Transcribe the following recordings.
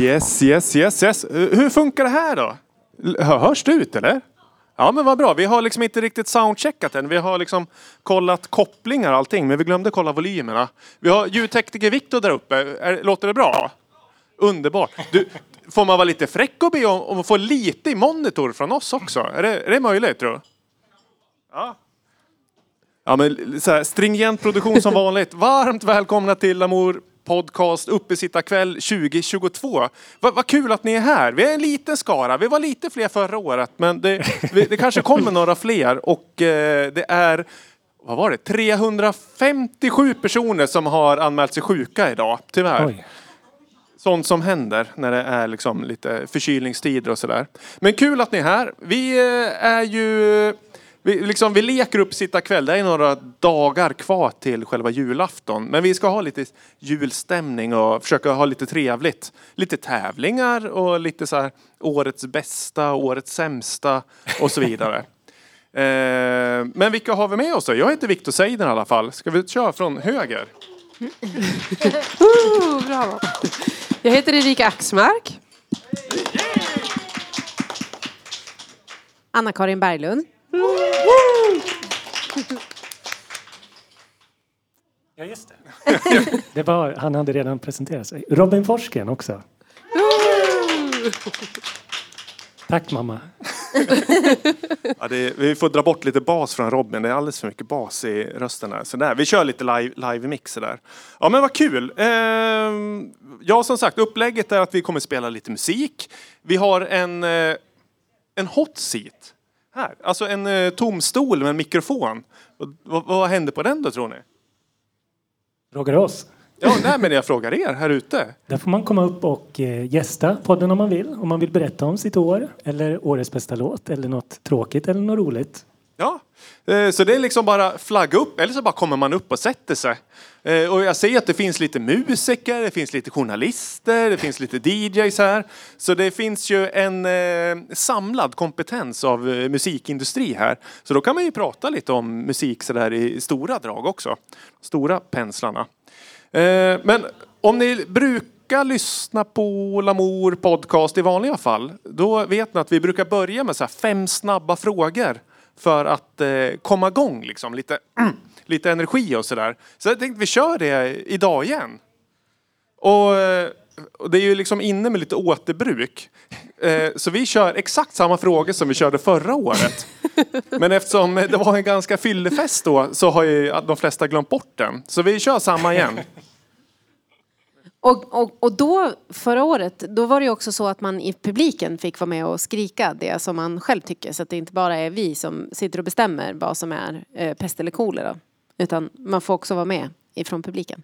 Yes, yes, yes, yes. Eh, hur funkar det här då? Hörs det ut eller? Ja men vad bra. Vi har liksom inte riktigt soundcheckat än. Vi har liksom kollat kopplingar och allting men vi glömde kolla volymerna. Vi har ljudtekniker Viktor där uppe. Är, låter det bra? Underbart. Du, får man vara lite fräck och be om, om att få lite i monitor från oss också? Är det, är det möjligt tror du? Ja. Ja men så här, stringent produktion som vanligt. Varmt välkomna till Lamour Podcast Uppesittarkväll 2022. Vad vad kul att ni är här. Vi är en liten skara. Vi var lite fler förra året men det, det kanske kommer några fler och eh, det är vad var det? 357 personer som har anmält sig sjuka idag, tyvärr. Oj. Sånt som händer när det är liksom lite förkylningstider och sådär. Men kul att ni är här. Vi eh, är ju... Vi, liksom, vi leker upp sitta kväll. Det är några dagar kvar till själva julafton. Men vi ska ha lite julstämning och försöka ha lite trevligt. Lite tävlingar och lite så här årets bästa, årets sämsta och så vidare. eh, men vilka har vi med oss då? Jag heter Viktor Seiden i alla fall. Ska vi köra från höger? Oh, bravo. Jag heter Erika Axmark. Anna-Karin Berglund. Ja, just det. det var, han hade redan presenterat sig. Robin Forsgren också. Tack mamma. Ja, det, vi får dra bort lite bas från Robin. Det är alldeles för mycket bas i rösten här. Så där. Vi kör lite live, live mix där. Ja men vad kul. Ehm, ja som sagt upplägget är att vi kommer spela lite musik. Vi har en, eh, en hot seat. Här. Alltså en eh, tom stol med en mikrofon. Och, vad, vad händer på den då tror ni? Frågar oss. Ja, nej, men jag frågar er här ute. Där får man komma upp och eh, gästa podden om man vill. Om man vill berätta om sitt år eller årets bästa låt eller något tråkigt eller något roligt. Ja, eh, så det är liksom bara flagga upp eller så bara kommer man upp och sätter sig. Eh, och jag ser att det finns lite musiker, det finns lite journalister, det finns lite DJs här. Så det finns ju en eh, samlad kompetens av musikindustri här. Så då kan man ju prata lite om musik sådär i stora drag också. Stora penslarna. Men om ni brukar lyssna på Lamour podcast i vanliga fall, då vet ni att vi brukar börja med så här fem snabba frågor för att eh, komma igång liksom, lite, lite energi och sådär. Så jag tänkte vi kör det idag igen. Och, eh, och det är ju liksom inne med lite återbruk. Eh, så vi kör exakt samma frågor som vi körde förra året. Men eftersom det var en ganska fyllefest då så har ju de flesta glömt bort den. Så vi kör samma igen. Och, och, och då, förra året, då var det ju också så att man i publiken fick vara med och skrika det som man själv tycker. Så att det inte bara är vi som sitter och bestämmer vad som är eh, pest eller kolera. Utan man får också vara med ifrån publiken.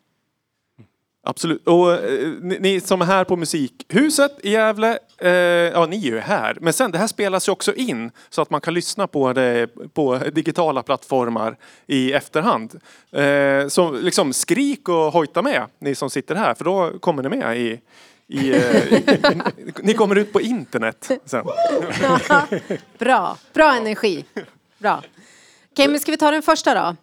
Absolut. Och eh, ni, ni som är här på Musikhuset i Gävle, eh, ja ni är ju här. Men sen det här spelas ju också in så att man kan lyssna på det på digitala plattformar i efterhand. Eh, så liksom skrik och hojta med ni som sitter här för då kommer ni med i, i, eh, i ni kommer ut på internet sen. Bra, bra energi. Bra. Okej, men ska vi ta den första då?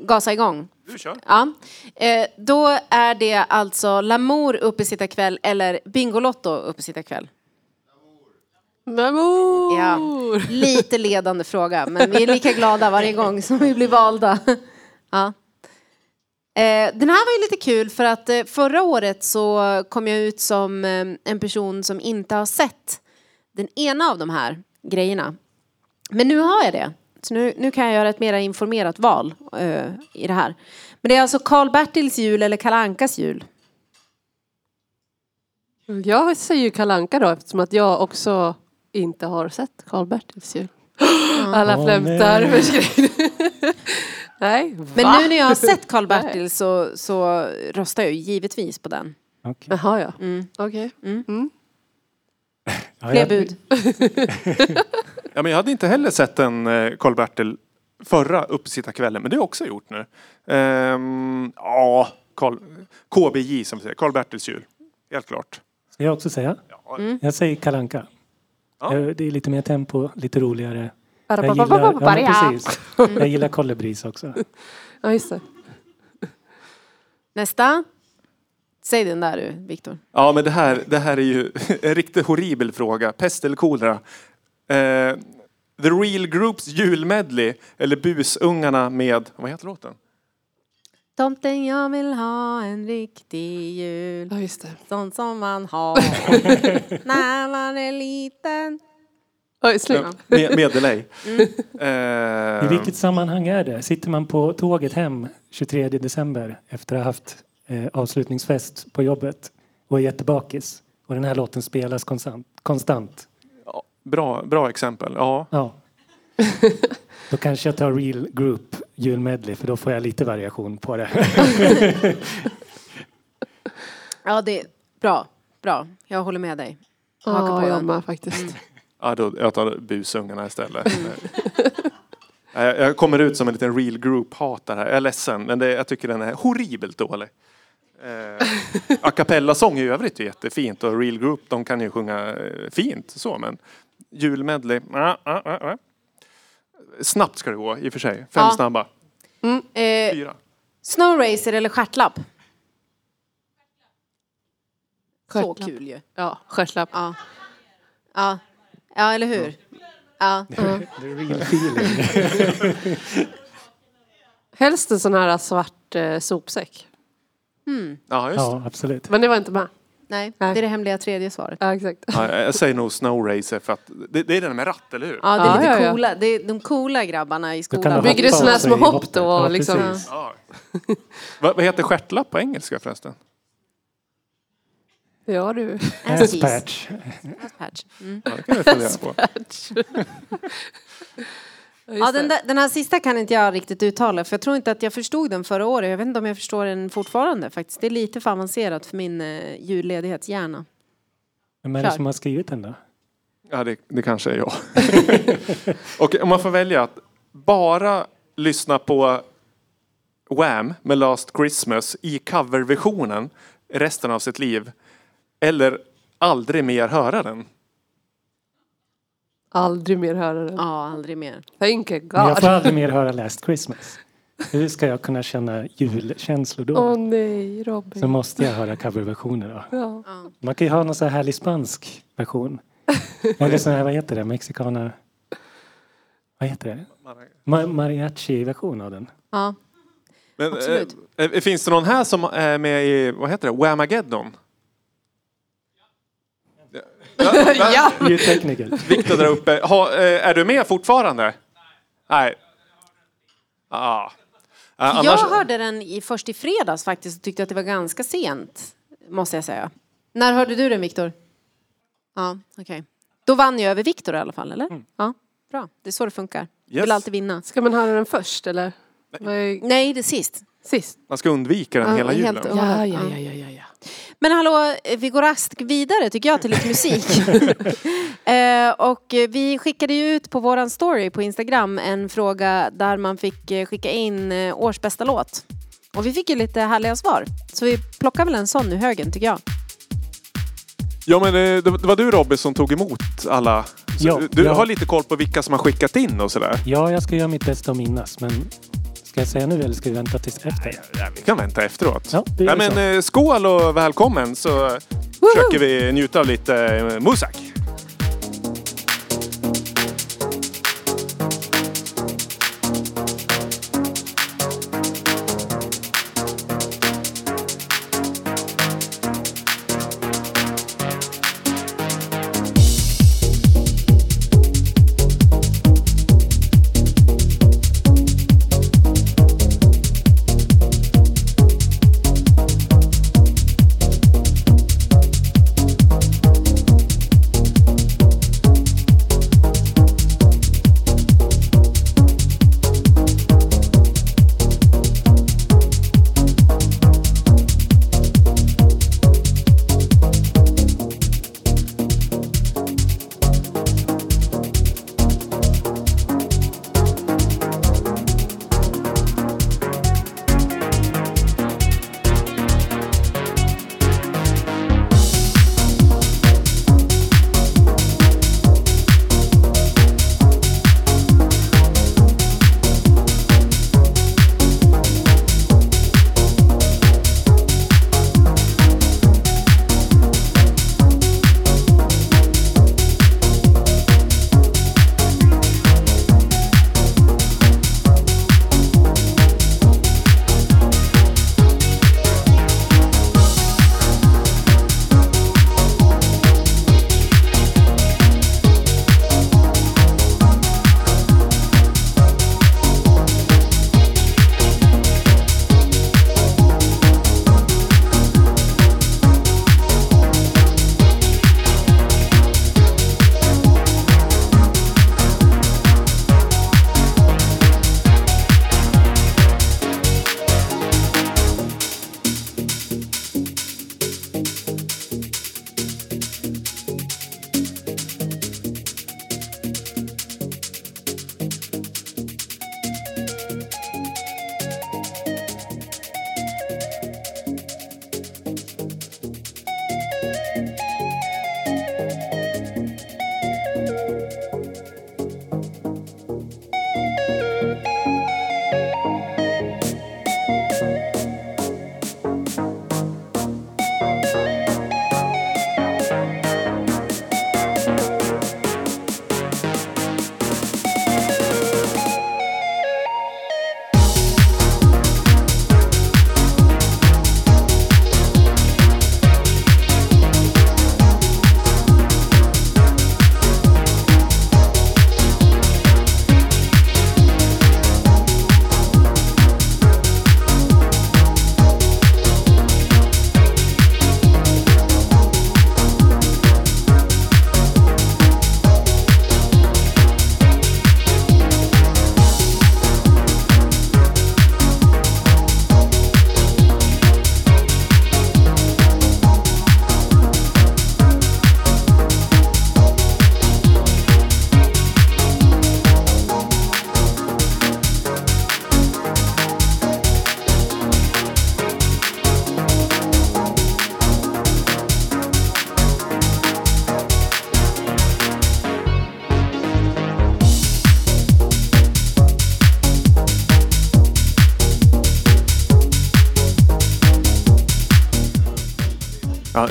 Gasa igång. Du kör. Ja. Eh, då är det alltså Lamour uppesittarkväll eller Bingolotto uppesittarkväll. Lamour! Ja, lite ledande fråga, men vi är lika glada varje gång som vi blir valda. Ja. Eh, Den här var ju lite kul för att eh, förra året så kom jag ut som eh, en person som inte har sett den ena av de här grejerna. Men nu har jag det. Så nu, nu kan jag göra ett mer informerat val eh, i det här. Men det är alltså Karl-Bertils jul eller Kalle Ankas jul. Jag säger ju Kalanka då eftersom att jag också inte har sett Karl-Bertils jul. Alla Åh, flämtar nej. förskräckligt. Nej, Men nu när jag har sett Karl-Bertil så, så röstar jag givetvis på den. Okej. Jaha ja, Mm. okej. Ja, Fler jag- bud. Ja, men jag hade inte heller sett en eh, Karl-Bertil förra uppesittarkvällen, men det har jag också gjort nu. Ehm, ja, Karl, KBJ som vi säger, Karl-Bertils jul. Helt klart. Ska jag också säga? Ja. Jag säger Kalanka. Ja. Det är lite mer tempo, lite roligare. Jag gillar, ja, Ja, precis. jag gillar kolibris också. just det. Nästa. Säg den där du, Viktor. Ja, men det här, det här är ju en riktigt horribel fråga. Pest eller kolera? Eh, The Real Groups julmedley eller Busungarna med, vad heter låten? Tomten jag vill ha en riktig jul. Ja, just det. Sån som man har när man är liten. Oj, snyggt. Med, med delay. I Eh, vilket sammanhang är det? Sitter man på tåget hem 23 december efter att ha haft eh, avslutningsfest på jobbet och är jättebakis och den här låten spelas konstant? konstant. bra, bra exempel. Ja. Ja. Då kanske jag tar Real Group julmedley för då får jag lite variation på det. Ja, det är bra. Bra. Jag håller med dig. Haka Ja, på jag med faktiskt. Ja, då, jag tar Busungarna istället. Eh, jag, jag kommer ut som en liten real group-hatare här. Jag är ledsen, men det, jag tycker den är horribelt dålig. Eh, a cappella-sång i övrigt är jättefint och real group de kan ju sjunga eh, fint så men julmedley, ah, ah, ah, ah. Snabbt ska det gå i och för sig. Fem Ja. snabba. Eh, Fyra. snow racer eller stjärtlapp? Så kul ju. Ja, stjärtlapp. Ja. Ja, ja eller hur? Ja. The real feeling. Helst en sån här svart eh, sopsäck. Ja, just det. Ja, absolut. Men det var inte med. Nej, Nej. det är det hemliga tredje svaret. Ja, exakt. Ja, jag säger nog Snow Racer för att det, det är den med ratt, eller hur? Ja, det är Ja, lite ja, ja. coola. Det är de coola grabbarna i kan skolan. de Bygger du såna här små i hopp hoppet. då, Ja, liksom? precis. Ja. vad, vad heter stjärtlapp på engelska förresten? Ja du. Ass cheese. Ass-patch. Ass patch. Mm. Ja, det kan vi fundera på. Ja, den, där, den här sista kan inte jag riktigt uttala för jag tror inte att jag förstod den förra året. Jag vet inte om jag förstår den fortfarande faktiskt. Det är lite för avancerat för min eh, julledighetshjärna. Vem är det som har skrivit den då? Ja, det, det kanske är jag. Och om man får välja att bara lyssna på Wham med Last Christmas i coverversionen resten av sitt liv eller aldrig mer höra den. Aldrig mer höra den. Ja, aldrig mer. Thank Men jag får God. aldrig mer höra Last Christmas. Hur ska jag kunna känna julkänslor då? Åh nej, Robin. Så måste jag höra coverversioner då. Ja. Man kan ju ha någon så här härlig spansk version. Eller sån här, vad heter det, mexikaner... Vad heter det? Ma- mariachi-version av den. Ja. Men, Absolut. eh, eh, finns det någon här som är med i, vad heter det, Whamageddon? Ja. Ljudtekniker. Viktor där uppe. Ha, eh, är du med fortfarande? Nej. Ah. Ah, annars, Jag hörde den i, först i fredags faktiskt och tyckte att det var ganska sent. Måste jag säga. När hörde du den Viktor? Ja, okej. Då vann jag över Viktor i alla fall, eller? Ja, bra. Det är så det funkar. Yes. vill alltid vinna. Ska man höra den först eller? Är Nej, det är sist. sist? Man ska undvika den Ja, hela helt- julen. Ja, ja, ja, ja, ja, ja. Men hallå, vi går raskt vidare tycker jag till lite musik. eh, och eh, vi skickade ju ut på våran story på Instagram en fråga där man fick eh, skicka in eh, års bästa låt. Och vi fick ju lite härliga svar. Så vi plockar väl en sån ur högen tycker jag. Ja men eh, det var du Robin som tog emot alla. Ja, du ja. har lite koll på vilka som har skickat in och sådär. Ja, jag ska göra mitt bästa att minnas, men ska jag säga nu eller ska vi vänta tills efter? Ja, vi kan vänta efteråt. Ja, det gör Nej, vi men, eh, skål och välkommen så försöker vi njuta av lite eh, musak.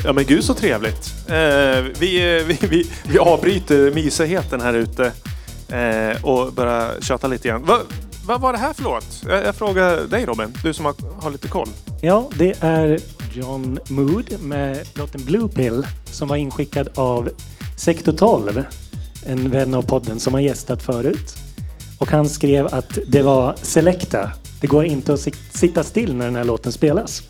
Ja, men gud så trevligt. Eh, vi, eh, vi, vi, vi avbryter mysigheten här ute eh, och börjar köta lite grann. Va, vad var det här för låt? Jag, jag frågar dig Robin, du som har, har lite koll. Ja, det är John Mood med låten Blue Pill som var inskickad av Sektor 12, en vän av podden som har gästat förut. Och han skrev att det var Selecta. Det går inte att sit- sitta still när den här låten spelas.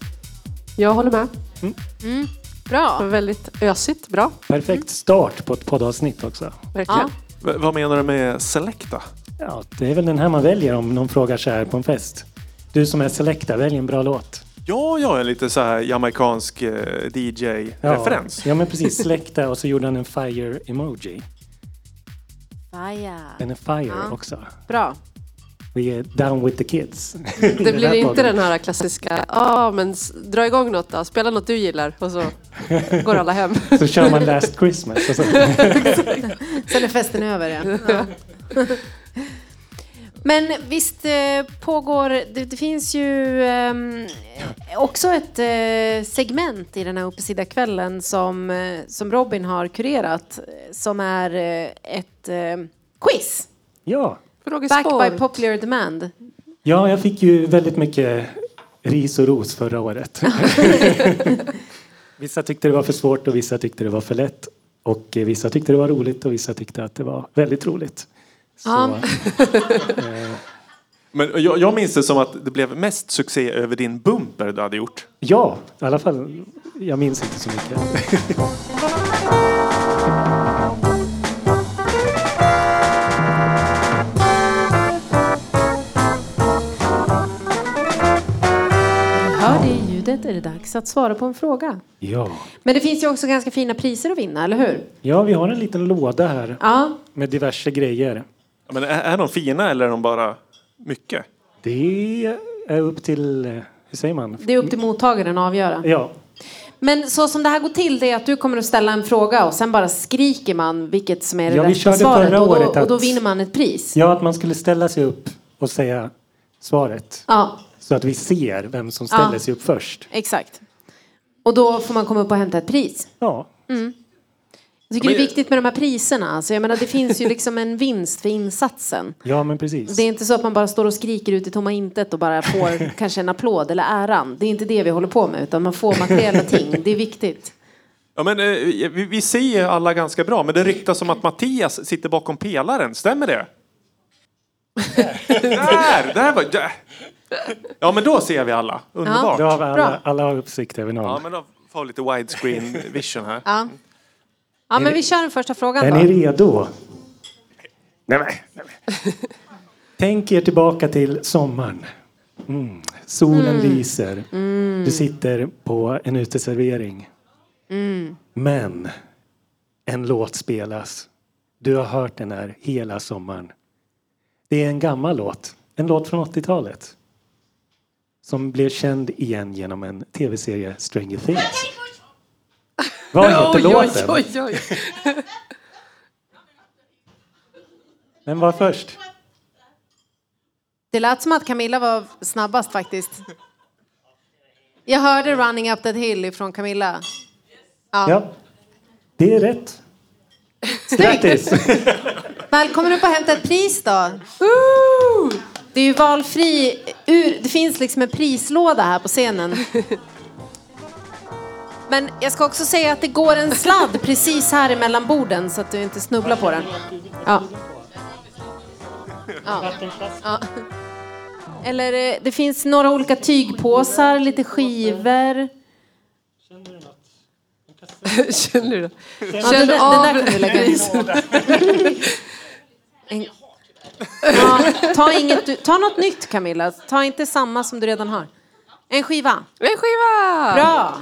Jag håller med. Mm. Var Bra. väldigt ösigt. Bra. Perfekt start på ett poddavsnitt också. Verkligen. Ja. V- vad menar du med Selecta? Ja, det är väl den här man väljer om någon frågar så här på en fest. Du som är Selecta, välj en bra låt. Ja, jag är lite så här jamaicansk eh, Ja, DJ-referens. Ja, men precis. Selecta och så gjorde han en fire-emoji. Fire. Den är fire Ja. också. Bra. We är down with the kids. Det blir inte den här klassiska, ja men dra igång något då, spela något du gillar och så går alla hem. Så kör man Last Christmas. Och så. Sen är festen över ja. ja. Men visst eh, pågår, det, det finns ju ehm, också ett eh, segment i den här Uppesida-kvällen som, eh, som Robin har kurerat eh, som är eh, ett eh, quiz. Ja. Back by Frågespår. popular demand. ja, jag fick ju väldigt mycket ris och ros förra året. vissa tyckte det var för svårt och vissa tyckte det var för lätt. Och eh, vissa tyckte det var roligt och vissa tyckte att det var väldigt roligt. Så, Ja. Men jag, jag minns det som att det blev mest succé över din bumper du hade gjort. ja, i alla fall. Jag minns inte så mycket. är det dags att svara på en fråga. Ja. Men det finns ju också ganska fina priser att vinna, eller hur? ja, vi har en liten låda här Ja, med diverse grejer. Men är, är de fina eller är de bara mycket? Det är upp till, hur säger man? det är upp till mottagaren att avgöra. Ja, Men så som det här går till det är att du kommer att ställa en fråga och sen bara skriker man vilket som är det Ja, vi rätta körde svaret förra och, då, året att- och då vinner man ett pris. ja, att man skulle ställa sig upp och säga svaret. Ja, Så att vi ser vem som ställer Ja. sig upp först. exakt. Och då får man komma upp och hämta ett pris. Ja, Jag tycker Men- det är viktigt med de här priserna. Alltså jag menar, det finns ju liksom en vinst för insatsen. ja men precis. Det är inte så att man bara står och skriker ut i tomma intet och bara får kanske en applåd eller äran. Det är inte det vi håller på med utan man får materiella ting. Det är viktigt. Ja, men, eh, vi, vi ser ju alla ganska bra, men det ryktas om att Mattias sitter bakom pelaren. Stämmer det? där! Där var, där. Ja, men då ser vi alla. Underbart. Då har vi alla, Bra. alla har uppsikt över noll. Ja, men då får vi lite widescreen vision här. Ja, ja men vi kör den första frågan Är då. ni redo? Nej, nej. Tänk er tillbaka till sommaren. Mm. Solen lyser. Du sitter på en uteservering. Men en låt spelas. Du har hört den här hela sommaren. Det är en gammal låt. En låt från 80-talet. Som blev känd igen genom en tv-serie Stranger Things. Vad heter Oj, oj, låten? oj, oj. Vem var först? Det lät som att Camilla var snabbast faktiskt. Jag hörde Running Up That Hill ifrån Camilla. Ja, det är rätt. Grattis! Välkommen upp och hämta ett pris då. Det är ju valfri ur, det finns liksom en prislåda här på scenen. Men jag ska också säga att det går en sladd precis här emellan borden så att du inte snubblar på den. Ja. Ja. ja. Eller eh, det finns några olika tygpåsar, lite skivor. Känner du det? Känn av den där kan du lägga in. Ta, inget, ta något nytt Camilla, ta inte samma som du redan har. En skiva. En skiva! Bra!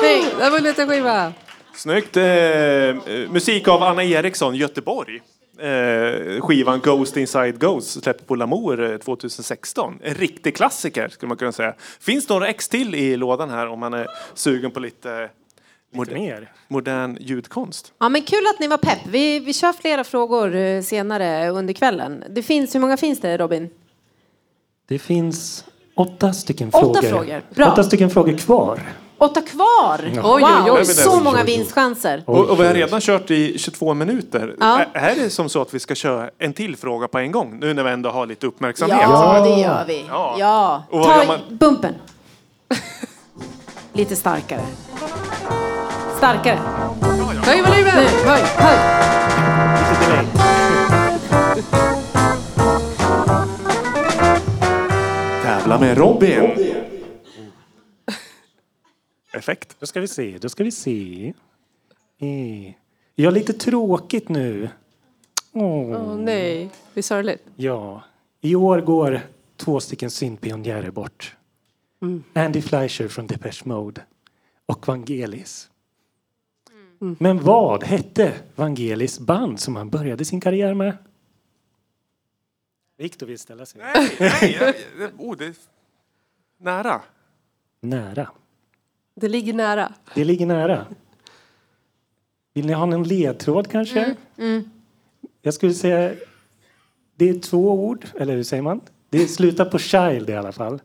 Snyggt. Det var en liten skiva. Snyggt. Eh, eh, musik av Anna Eriksson, Göteborg. Eh, skivan Ghost Inside Ghost släppt på Lamour eh, 2016. En riktig klassiker skulle man kunna säga. Finns några ex till i lådan här om man är sugen på lite moder- Mer. modern ljudkonst. Ja, men kul att ni var pepp. Vi, vi kör flera frågor eh, senare under kvällen. Det finns, hur många finns det Robin? Det finns åtta stycken Åtta frågor. frågor. Bra. Åtta stycken frågor kvar. Åtta kvar! Oj, oj, wow, oj. så Oj, många oj, oj. vinstchanser. Och, och vi har redan kört i 22 minuter. Ja. Är det som så att vi ska köra en till fråga på en gång? Nu när vi ändå har lite uppmärksamhet. Ja, Ja. det gör vi. Ja. Ja. Ta man- bumpen. Lite starkare. Starkare. Höj volymen! Nu, höj, höj. Lite delay. Tävla med Robin. Effekt. Då ska vi se, då ska vi se. Eh. Jag har lite tråkigt nu. Åh. Åh nej, det är sorgligt. Ja. I år går två stycken syntpionjärer bort. Andy Fleischer från Depeche Mode och Vangelis. Men vad hette Vangelis band som han började sin karriär med? Viktor vill ställa sig. Nej, nej. jag- Oh, det är nära. Nära. Det ligger nära. Det ligger nära. Vill ni ha någon ledtråd kanske? Jag skulle säga det är två ord, eller hur säger man? Det slutar på child i alla fall.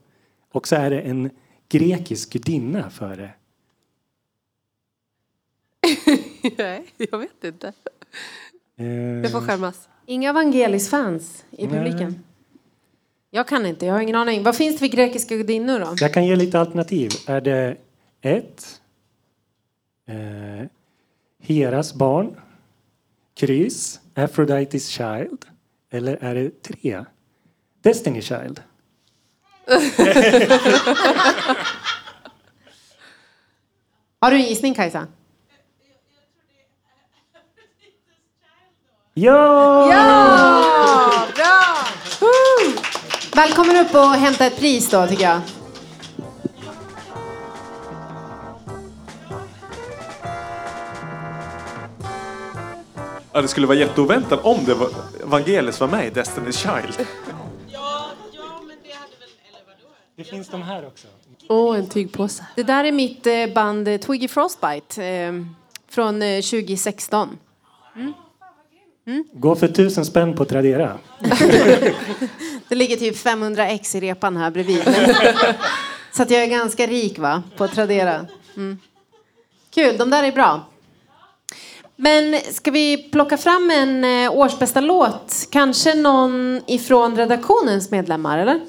Och så är det en grekisk gudinna för det. Nej, jag vet inte. Eh, Jag får skämmas. Inga Vangelis-fans i publiken. Jag kan inte, jag har ingen aning. Vad finns det för grekiska gudinnor då? Jag kan ge lite alternativ. Är det ett? Eh, Heras barn. Kryss. Aphrodite's child. Eller är det tre? Destiny child. Har du en gissning Kajsa? Ja! Ja! Bra! Woo! Välkommen upp och hämta ett pris då tycker jag. Ja, det skulle vara jätteoväntat om det var Vangelis var med i Destiny's Child. Ja, ja, men det hade väl, eller vadå? Det finns de här också. Åh, en tygpåse. Det där är mitt eh, band eh, Twiggy Frostbite eh, från eh, 2016. Gå för tusen spänn på Tradera. Det ligger typ 500 ex i repan här bredvid. Så att jag är ganska rik va, på Tradera. Mm. Kul, de där är bra. Men ska vi plocka fram en eh, årsbästa låt? Kanske någon ifrån redaktionens medlemmar, eller?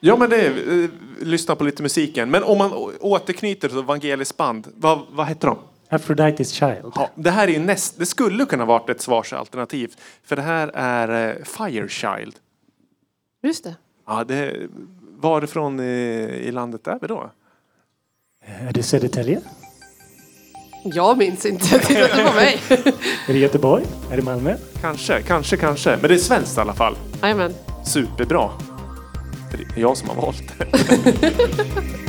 Ja, men det är, eh, lyssna på lite musiken. Men om man återknyter till Vangelis band, vad, vad heter de? Aphrodite's child. Ja, det här är ju näst, det skulle kunna varit ett svarsalternativ. För det här är eh, Firechild. Just det. Ja, det, varifrån i, i landet är vi då? Är det Södertälje? Jag minns inte. Titta på mig. Är det Göteborg? Är det Malmö? Kanske, kanske, kanske. Men det är svenskt i alla fall. Jajamän. Superbra. Det är jag som har valt det.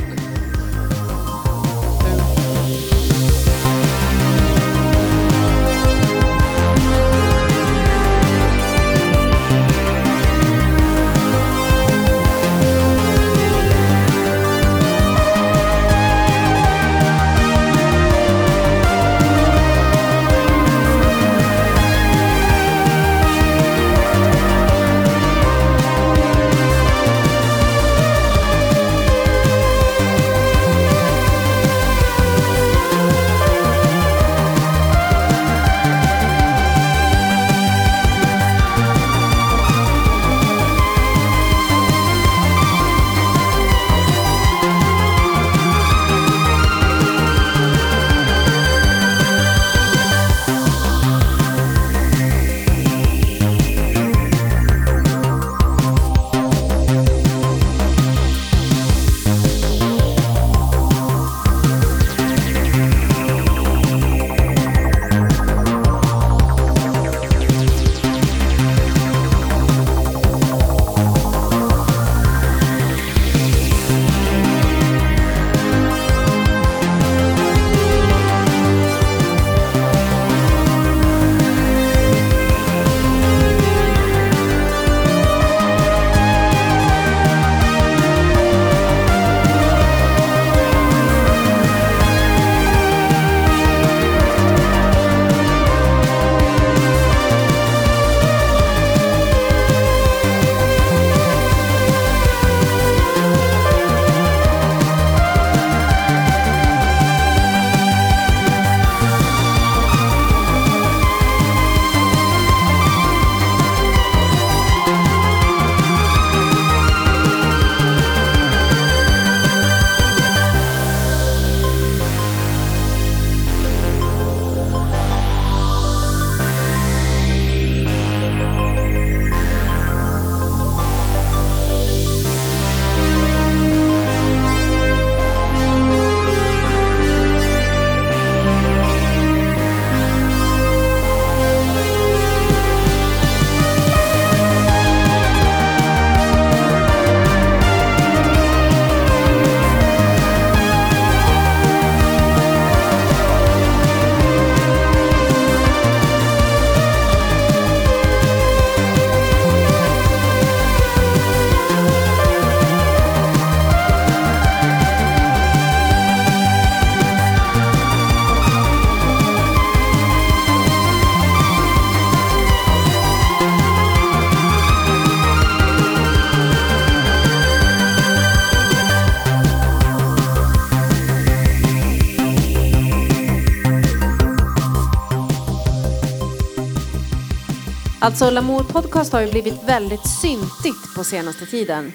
Alltså Lamour Podcast har ju blivit väldigt syntigt på senaste tiden.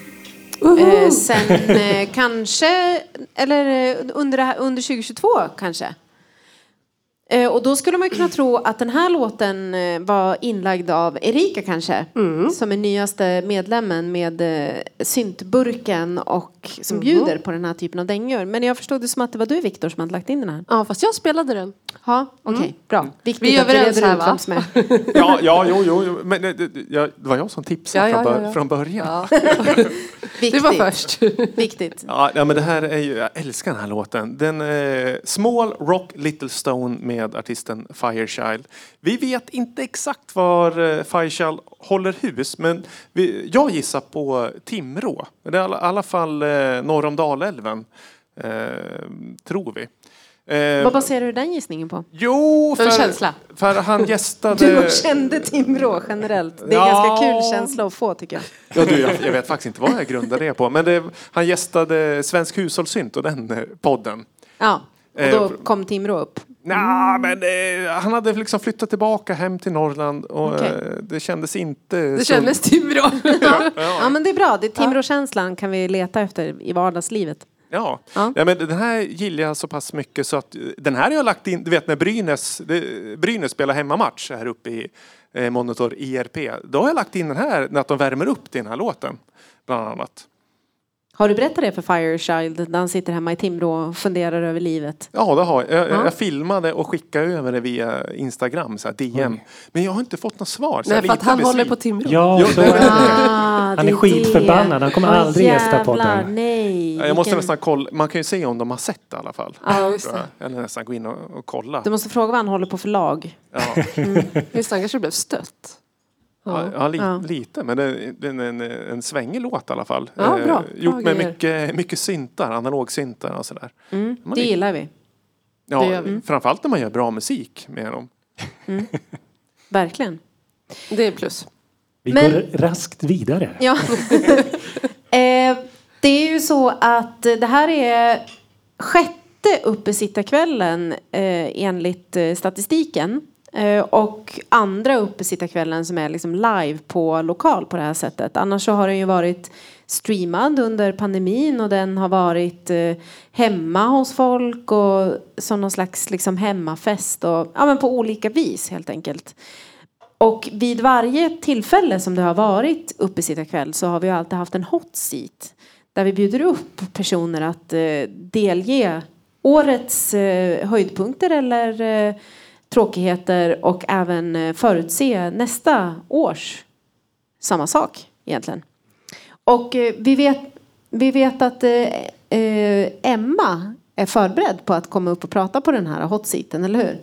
Eh, sen eh, kanske, eller eh, under, under 2022 kanske. Eh, och då skulle man kunna tro att den här låten eh, var inlagd av Erika kanske. Som är nyaste medlemmen med eh, syntburken och som bjuder på den här typen av dängor. Men jag förstod det som att det var du Viktor som hade lagt in den här. Ja, fast jag spelade den. Ja, okej, bra. Viktigt Vi är överens här, va? som är. Ja, ja, jo, jo, jo. Men det, det, jag, det var jag som tipsade Ja, ja, från, ja, bör, ja. från början. Du var först. Viktigt. Ja, men det här är ju, jag älskar den här låten. Den är Small Rock Little Stone med artisten Firechild. Vi vet inte exakt var eh, Firechild håller hus, men vi, jag gissar på Timrå. Det är i alla, fall eh, norr om Dalälven, eh, tror vi. Eh, Vad baserar du den gissningen på? jo, för, känsla. för han gästade... Du kände Timrå generellt. Det är en Ja. ganska kul känsla att få tycker jag. Ja, du, jag, jag vet faktiskt inte vad jag grundar det på. Men det, han gästade Svensk hushållssynt och den eh, podden. Ja, och Eh, då kom Timrå upp. Nja, men eh, han hade liksom flyttat tillbaka hem till Norrland och Okej. eh, det kändes inte... Det kändes Timrå. Ja, men det är bra. Det är Timrå-känslan kan vi leta efter i vardagslivet. Ja. Ja. Ja. men den här gillar jag så pass mycket så att eh, den här har jag lagt in, du vet när Brynäs, det, Brynäs spelar hemmamatch här uppe i eh, Monitor IRP. Då har jag lagt in den här när att de värmer upp till den här låten. Bland annat. Har du berättat det för Firechild när han sitter hemma i Timrå och funderar över livet? Ja, det har jag. Jag, Ja. jag filmade och skickade över det via Instagram, så här DM. Men jag har inte fått något svar. Nej, för att han håller på Timrå. Ja, så är det. Ah, Han är skitförbannad. Han kommer aldrig gästa podden. Nej. Ja, Jag måste nästan kolla, man kan ju se om de har sett det i alla fall. Ja, just. Eller nästan gå in och, och kolla. Du måste fråga vad han håller på för lag. Ja, Just det, han kanske blev stött. Ja, ja, li, Ja. lite, men det, det är en, en svängig låt i alla fall. Ja, Eh. Gjort Bra med mycket, mycket syntar, analogsyntar och sådär. Mm, det gillar vi. Ja, Det gör vi. Framförallt när man gör bra musik med dem. Verkligen. Det är plus. Vi Men- går raskt vidare. Ja. eh, det är ju så att det här är sjätte uppesittarkvällen eh, enligt eh, statistiken. Eh, och andra uppesittarkvällen som är liksom live på lokal på det här sättet. Annars så har den ju varit streamad under pandemin och den har varit eh, hemma hos folk och som någon slags liksom hemmafest och ja, men på olika vis helt enkelt. Och vid varje tillfälle som det har varit uppesittarkväll så har vi alltid haft en hot seat. Där vi bjuder upp personer att eh, delge årets eh, höjdpunkter eller eh, tråkigheter och även eh, förutse nästa års samma sak egentligen. Och eh, vi, vet, vi vet att eh, Emma är förberedd på att komma upp och prata på den här hot seaten, eller hur?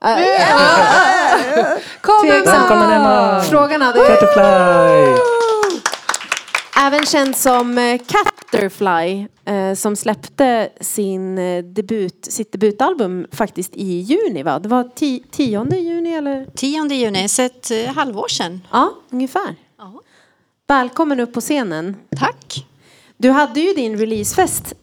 Kom Emma! Frågan hade! Även känd som eh, Catterfly eh, som släppte sin eh, debut, sitt debutalbum faktiskt i juni va? Det var ti- 10 juni eller? 10 juni, så ett halvår sedan. Ja, ungefär. Ja. Välkommen upp på scenen. Tack. Du hade ju din releasefest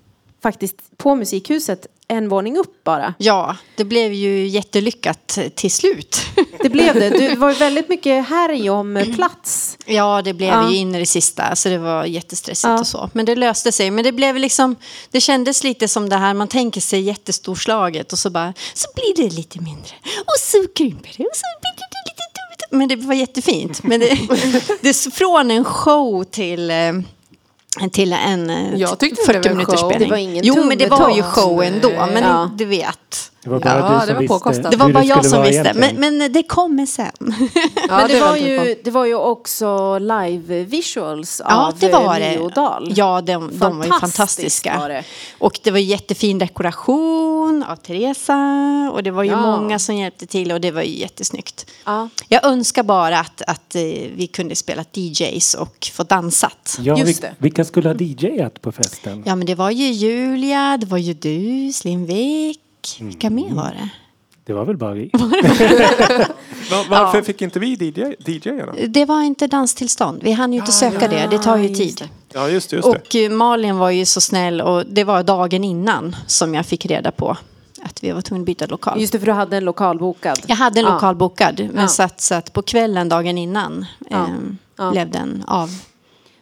faktiskt på Musikhuset en våning upp bara. Ja, det blev ju jättelyckat till slut. Det blev det. Det var ju väldigt mycket härj om plats. Ja, det blev Ja. ju in i det sista, så det var jättestressigt Ja. och så. Men det löste sig. Men det blev liksom, det kändes lite som det här, man tänker sig jättestorslaget och så bara, så blir det lite mindre. Och så krymper det och så blir det lite dumt. Men det var jättefint. Men det, det från en show till eh, till en eh, Jag tyckte det 40 var en minuters show. spelning. Det var ingen jo, men det var ju show ändå. Men Ja. du vet. Det var bara Ja, du det som var visste påkostat. Det var bara det jag som visste. Men, men det kommer sen. Ja, Men det, var väntar vi ju, det var ju också live visuals Ja, av det var eh, det. Mio Dahl. Ja, de, de var ju fantastiska. var det. Och det var jättefin dekoration av Teresa. Och det var ju Ja. många som hjälpte till och det var ju jättesnyggt. Ja. Jag önskar bara att, att eh, vi kunde spela DJs och få dansat. Ja, Just det. vilka skulle ha DJat på festen? Ja, men det var ju Julia, det var ju du, Slimvik. Vilka mer var det? Det var väl bara vi? Va- Varför fick inte vi DJ, DJ då? Det var inte danstillstånd. Vi hann ju inte söka det. Det tar ju just tid. Ja, just det. Just det. Och eh, Malin var ju så snäll och det var dagen innan som jag fick reda på att vi var tvungna att byta lokal. Just det, för du hade en lokal bokad. Jag hade en Ja. lokal bokad, men Ja. så, att, så att på kvällen dagen innan Ja. Ja. blev den av.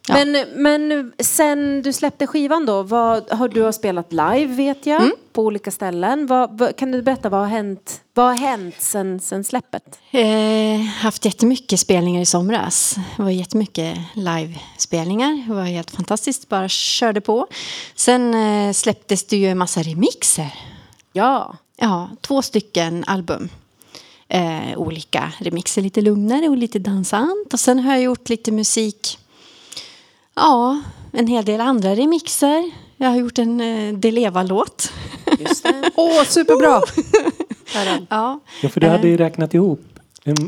Ja. Men, men sen du släppte skivan då, vad, har du har spelat live vet jag, Mm. På olika ställen. Vad, vad, kan du berätta, vad har hänt, vad har hänt sen, sen släppet? Eh, haft jättemycket spelningar i somras. Det var jättemycket livespelningar. Det var helt fantastiskt, bara körde på. Sen eh, släpptes det ju en massa remixer. Ja. Ja, två stycken album. Eh, olika remixer, lite lugnare och lite dansant. Och sen har jag gjort lite musik. Ja, en hel del andra remixer. Jag har gjort en eh, Deleva-låt. Just det. Åh, superbra! Ja. Ja, för du hade ju räknat ihop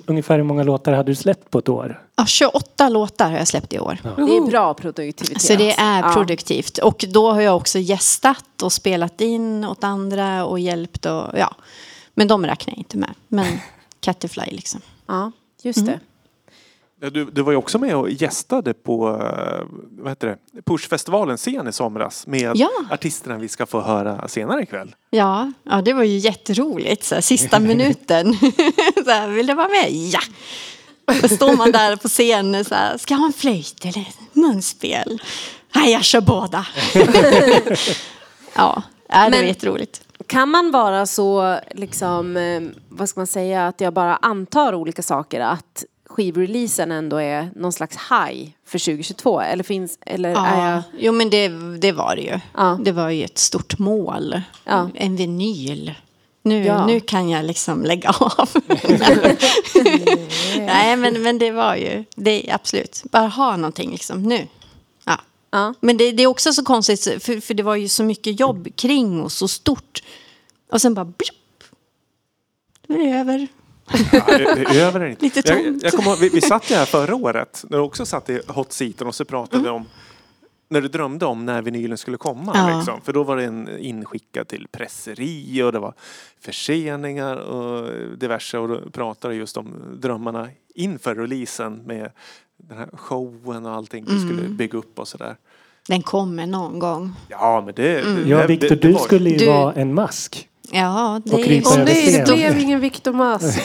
ungefär hur många låtar hade du släppt på ett år? ja, 28 låtar har jag släppt i år. Det är bra produktivitet. Så det är Ja. produktivt. Och då har jag också gästat och spelat in åt andra och hjälpt och ja. Men de räknar jag inte med. Men Catterfly liksom. Ja, just det. Du, du var ju också med och gästade på eh, vad heter det? Pushfestivalens scen i somras med Ja. artisterna vi ska få höra senare ikväll. Ja, ja det var ju jätteroligt. Så här, sista minuten. så här, vill du vara med? Ja! Då står man där på scenen så här, ska jag ha en flöjt eller munspel? Nej, jag kör båda. ja, det var jätteroligt. Kan man vara så, liksom, eh, vad ska man säga, att jag bara antar olika saker, att skivreleasen ändå är någon slags high för 2022? Eller finns, eller är jag... Ja, jo men det, det var det ju. Ja. Det var ju ett stort mål. Ja. En vinyl. Nu, Ja. nu kan jag liksom lägga av. Nej men, men det var ju, det absolut, bara ha någonting liksom nu. Ja. Ja. Men det, det är också så konstigt, för, för det var ju så mycket jobb kring och så stort. Och sen bara blupp. Nu är det över. Är över det inte. Lite jag, tomt. jag kommer ihåg, vi, vi satt ju här förra året när du också satt i hot seaten och så pratade vi om när du drömde om när vinylen skulle komma. Ja. Liksom. För då var den inskickad till presseri och det var förseningar och diverse. Och då pratade du just om drömmarna inför releasen med den här showen och allting du Mm. skulle bygga upp och sådär. Den kommer någon gång. Ja, men det... det Ja, Viktor, du var- skulle ju Du- vara en mask. Ja, det Och är över nej, det blev ingen Victor Mass.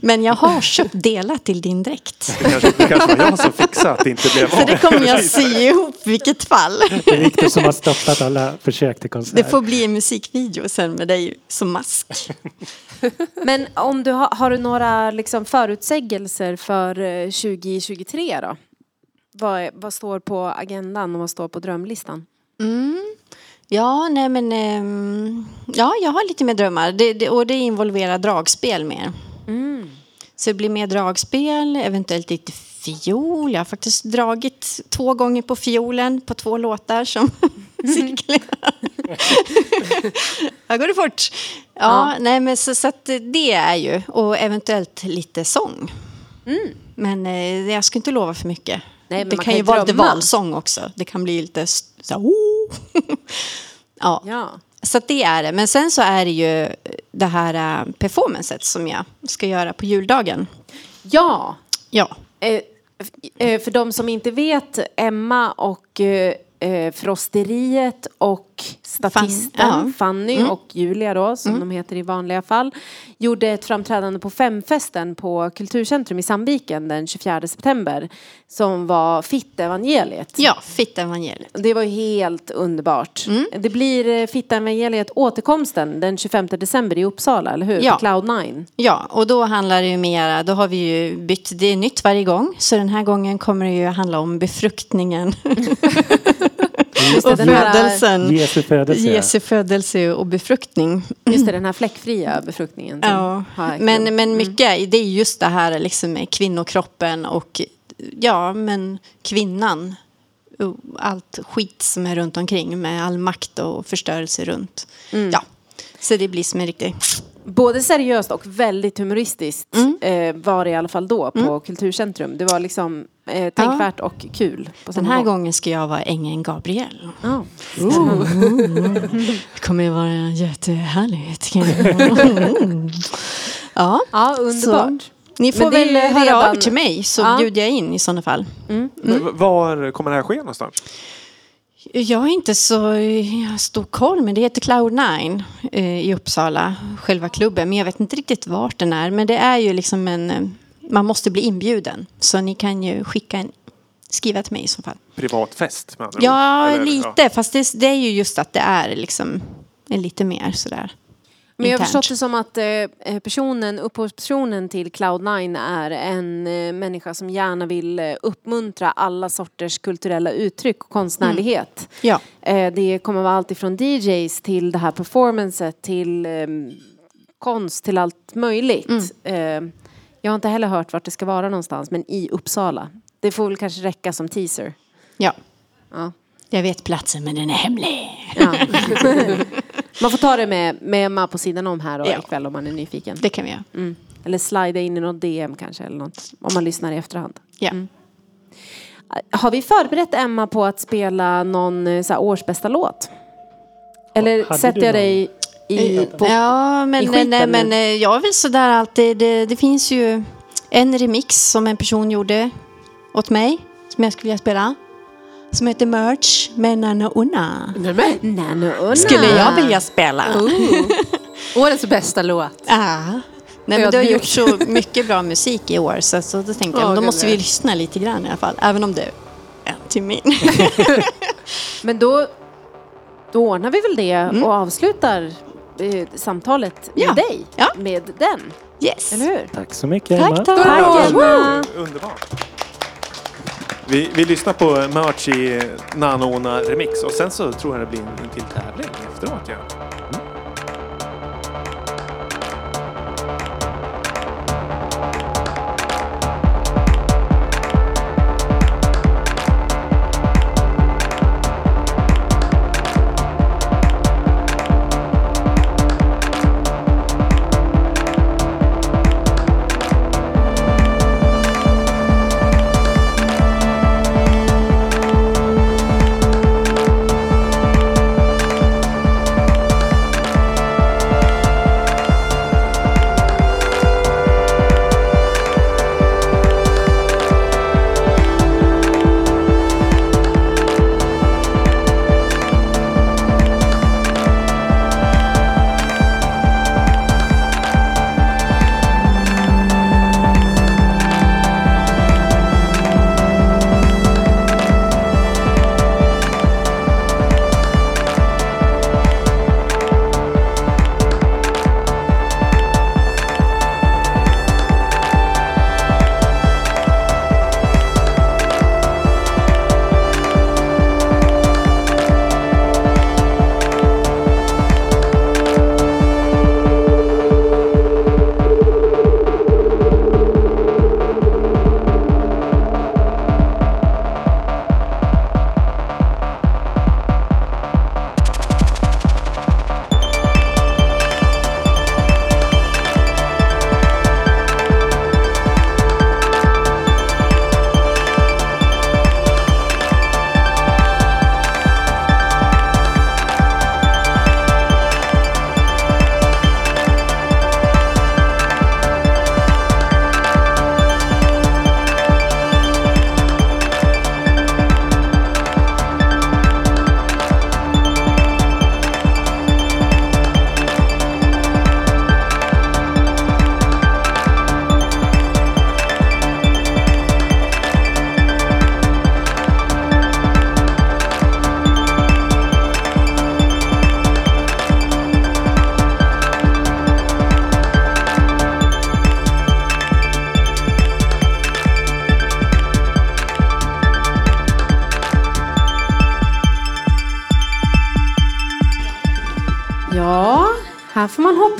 Men jag har köpt delar till din dräkt. Det kanske, det kanske var jag som fixade att det inte blev Så det kommer jag sy ihop vilket fall. Det är Viktor som har stoppat alla försök till konsert. Det får bli en musikvideo sen med dig som mask. Men om du har, har du några liksom förutsägelser för eh, 2023 då? Vad, vad står på agendan och vad står på drömlistan? Ja, nej men... ehm, ja, jag har lite mer drömmar. Det, det, och det involverar dragspel mer. Så det blir mer dragspel, eventuellt lite fiol. Jag har faktiskt dragit två gånger på fiolen på två låtar som cirkulerar. Här går det fort. Ja, nej men så, så det är ju. Och eventuellt lite sång. Men eh, jag ska inte lova för mycket. Nej, det kan kan ju vara lite valsång också. Det kan bli lite så här, oh. ja. Ja. Så det är det. Men sen så är det ju det här uh, performancet som jag ska göra på juldagen. Ja, Ja. Eh, eh, för de som inte vet, Emma och eh, eh, Frosteriet och statisten Fan- ja. Fanny och Julia då, som de heter i vanliga fall, gjorde ett framträdande på Femfesten på Kulturcentrum i Sandviken den 24 september som var Fitt-evangeliet. Ja, Fitt-evangeliet. Det var helt underbart. Det blir eh, Fitt-evangeliet återkomsten den 25 december i Uppsala, eller hur? Ja. På Cloud9. Ja, och då handlar det ju mera, då har vi ju bytt, det är nytt varje gång. Så den här gången kommer det ju handla om befruktningen Just det, och födelsen. Jesu födelse. Jesu födelse och befruktning. just det, den här fläckfria befruktningen. Ja, men, men mycket, det är just det här liksom med kvinnokroppen och ja, men kvinnan. Och Allt skit som är runt omkring med all makt och förstörelse runt. Ja, så det blir som en riktig... Både seriöst och väldigt humoristiskt Mm. eh, var det i alla fall då på Kulturcentrum. Det var liksom eh, tänkvärt och kul. På Den här gång. gången ska jag vara ängeln Gabriel. Ja. Det kommer ju vara jättehärligt. ja, ja, underbart. Så, ni får väl höra redan- av till mig så Ja. bjuder jag in i sådana fall. Men Var kommer det här ske någonstans? Jag har inte så stor koll, men det heter Cloud9 eh, i Uppsala, själva klubben. Men jag vet inte riktigt vart den är. Men det är ju liksom en... eh, Man måste bli inbjuden. Så ni kan ju skicka en... Skriva till mig i så fall. Privat fest med andra Ja, ord. Lite. Fast det, det är ju just att det är liksom lite mer sådär Men jag har förstått det som att eh, personen, upphovspersonen till Cloud9 är en eh, människa som gärna vill eh, uppmuntra alla sorters kulturella uttryck och konstnärlighet. Ja. Eh, det kommer vara allt ifrån DJs till det här performancet till eh, konst till allt möjligt. Eh, jag har inte heller hört vart det ska vara någonstans men i Uppsala. Det får väl kanske räcka som teaser. Ja. Ja. Jag vet platsen, men den är hemlig. Ja. man får ta det med, med Emma på sidan om här och Ja. ikväll om man är nyfiken. Det kan vi göra. Mm. Eller slida in i något DM kanske eller något, om man lyssnar i efterhand. Ja. Har vi förberett Emma på att spela någon eh, så här, årsbästa låt? Eller Hade sätter jag dig i... På, ja, i men, skiten nej, men eh, jag är väl sådär alltid. Det, det finns ju en remix som en person gjorde åt mig, som jag skulle vilja spela. Som heter Merch med Nana Unna. Nano Unna. Skulle jag vilja spela. Årets bästa låt. Ja. Nej, men du har gjort så mycket bra musik i år så, så då tänkte jag Ja, men då måste vi lyssna lite grann i alla fall. Även om det är en till min. Men då, då ordnar vi väl det och avslutar eh, samtalet med Ja. dig. Ja. Med den. Yes. Eller hur? Tack så mycket Emma. Tack, tack. Tack Emma. Underbart. Vi, vi lyssnar på Merch i Nanona Remix och sen så tror jag det blir en, en till tävling efteråt. Ja,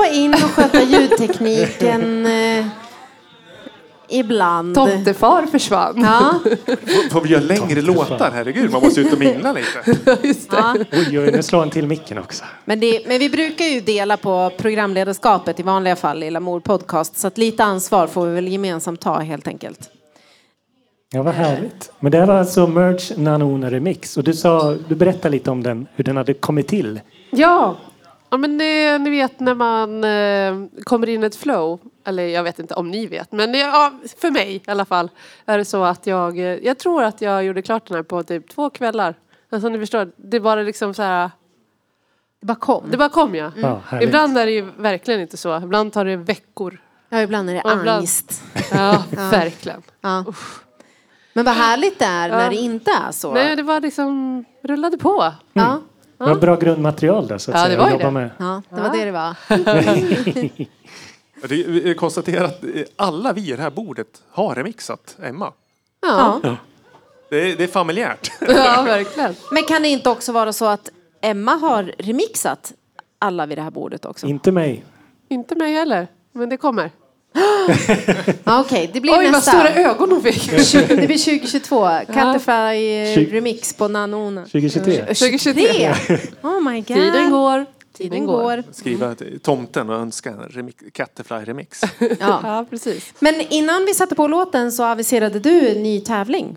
hoppa in och sköta ljudtekniken eh, ibland. Tomtefar försvann. Ja, Får, får vi göra längre låtar? Herregud, man måste ut och mingla lite. Just det. ja. Oj, oj, nu slår han till micken också. Men, det, men vi brukar ju dela på programledarskapet i vanliga fall i Lamour Podcast. Så att lite ansvar får vi väl gemensamt ta helt enkelt. Ja, vad härligt. Men det här var alltså Merge Nanona Remix. Och du, sa, du berättade lite om den, hur den hade kommit till. Ja. Ja, men det, ni vet när man eh, kommer in i ett flow. Eller jag vet inte om ni vet. Men ja, för mig i alla fall är det så att jag, eh, jag tror att jag gjorde klart den här på typ två kvällar. Alltså ni förstår, det bara liksom så här, Det bara kom. det bara kom ja. Ja, härligt. Ibland är det ju verkligen inte så, ibland tar det veckor. Ja, ibland är det Och ibland- angst. Ja, verkligen. Ja. Men vad härligt det är när Ja. det inte är så. Nej, det var liksom, rullade på. Ja, Det var bra grundmaterial där så att Ja, säga, det var jobba det. med. ja, det var det det var. Det- Vi konstaterar att eh, alla vi i det här bordet har remixat Emma. Ja, Det är, det är familjärt. ja verkligen. Men kan det inte också vara så att Emma har remixat alla vid det här bordet också? Inte mig. Inte mig heller, men det kommer. Ja, Okej, det blir Oj, vad nästa. stora ögon hon fick. Det blir 2022. Catterfly remix på Nanona. 2023. 2023. Oh my god. Tiden går. Tiden går. Skriva tomten och önska en remix, Catterfly-remix. Ja. Ja, precis. Men innan vi satte på låten så aviserade du en ny tävling.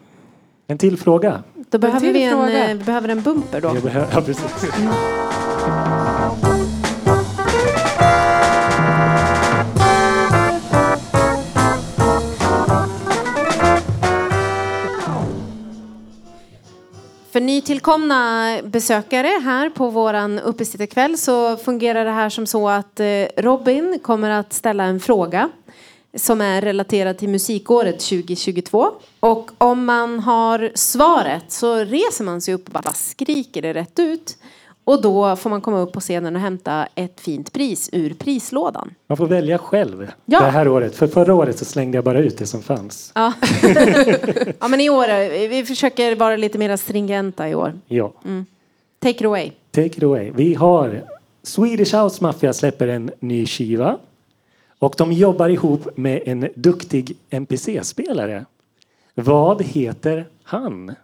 En till fråga. Då behöver till vi en, fråga. eh, behöver en bumper då. Ja, precis. För nytillkomna besökare här på våran uppesittarkväll så fungerar det här som så att eh, Robin kommer att ställa en fråga som är relaterad till musikåret 2022. Och om man har svaret så reser man sig upp och bara skriker det rätt ut. Och då får man komma upp på scenen och hämta ett fint pris ur prislådan. Man får välja själv Ja. det här året. För förra året så slängde jag bara ut det som fanns. Ja, ja men i år, vi försöker vara lite mer stringenta i år. Ja. Take it away. Take it away. Vi har Swedish House Mafia släpper en ny skiva. Och de jobbar ihop med en duktig NPC-spelare. Vad heter han?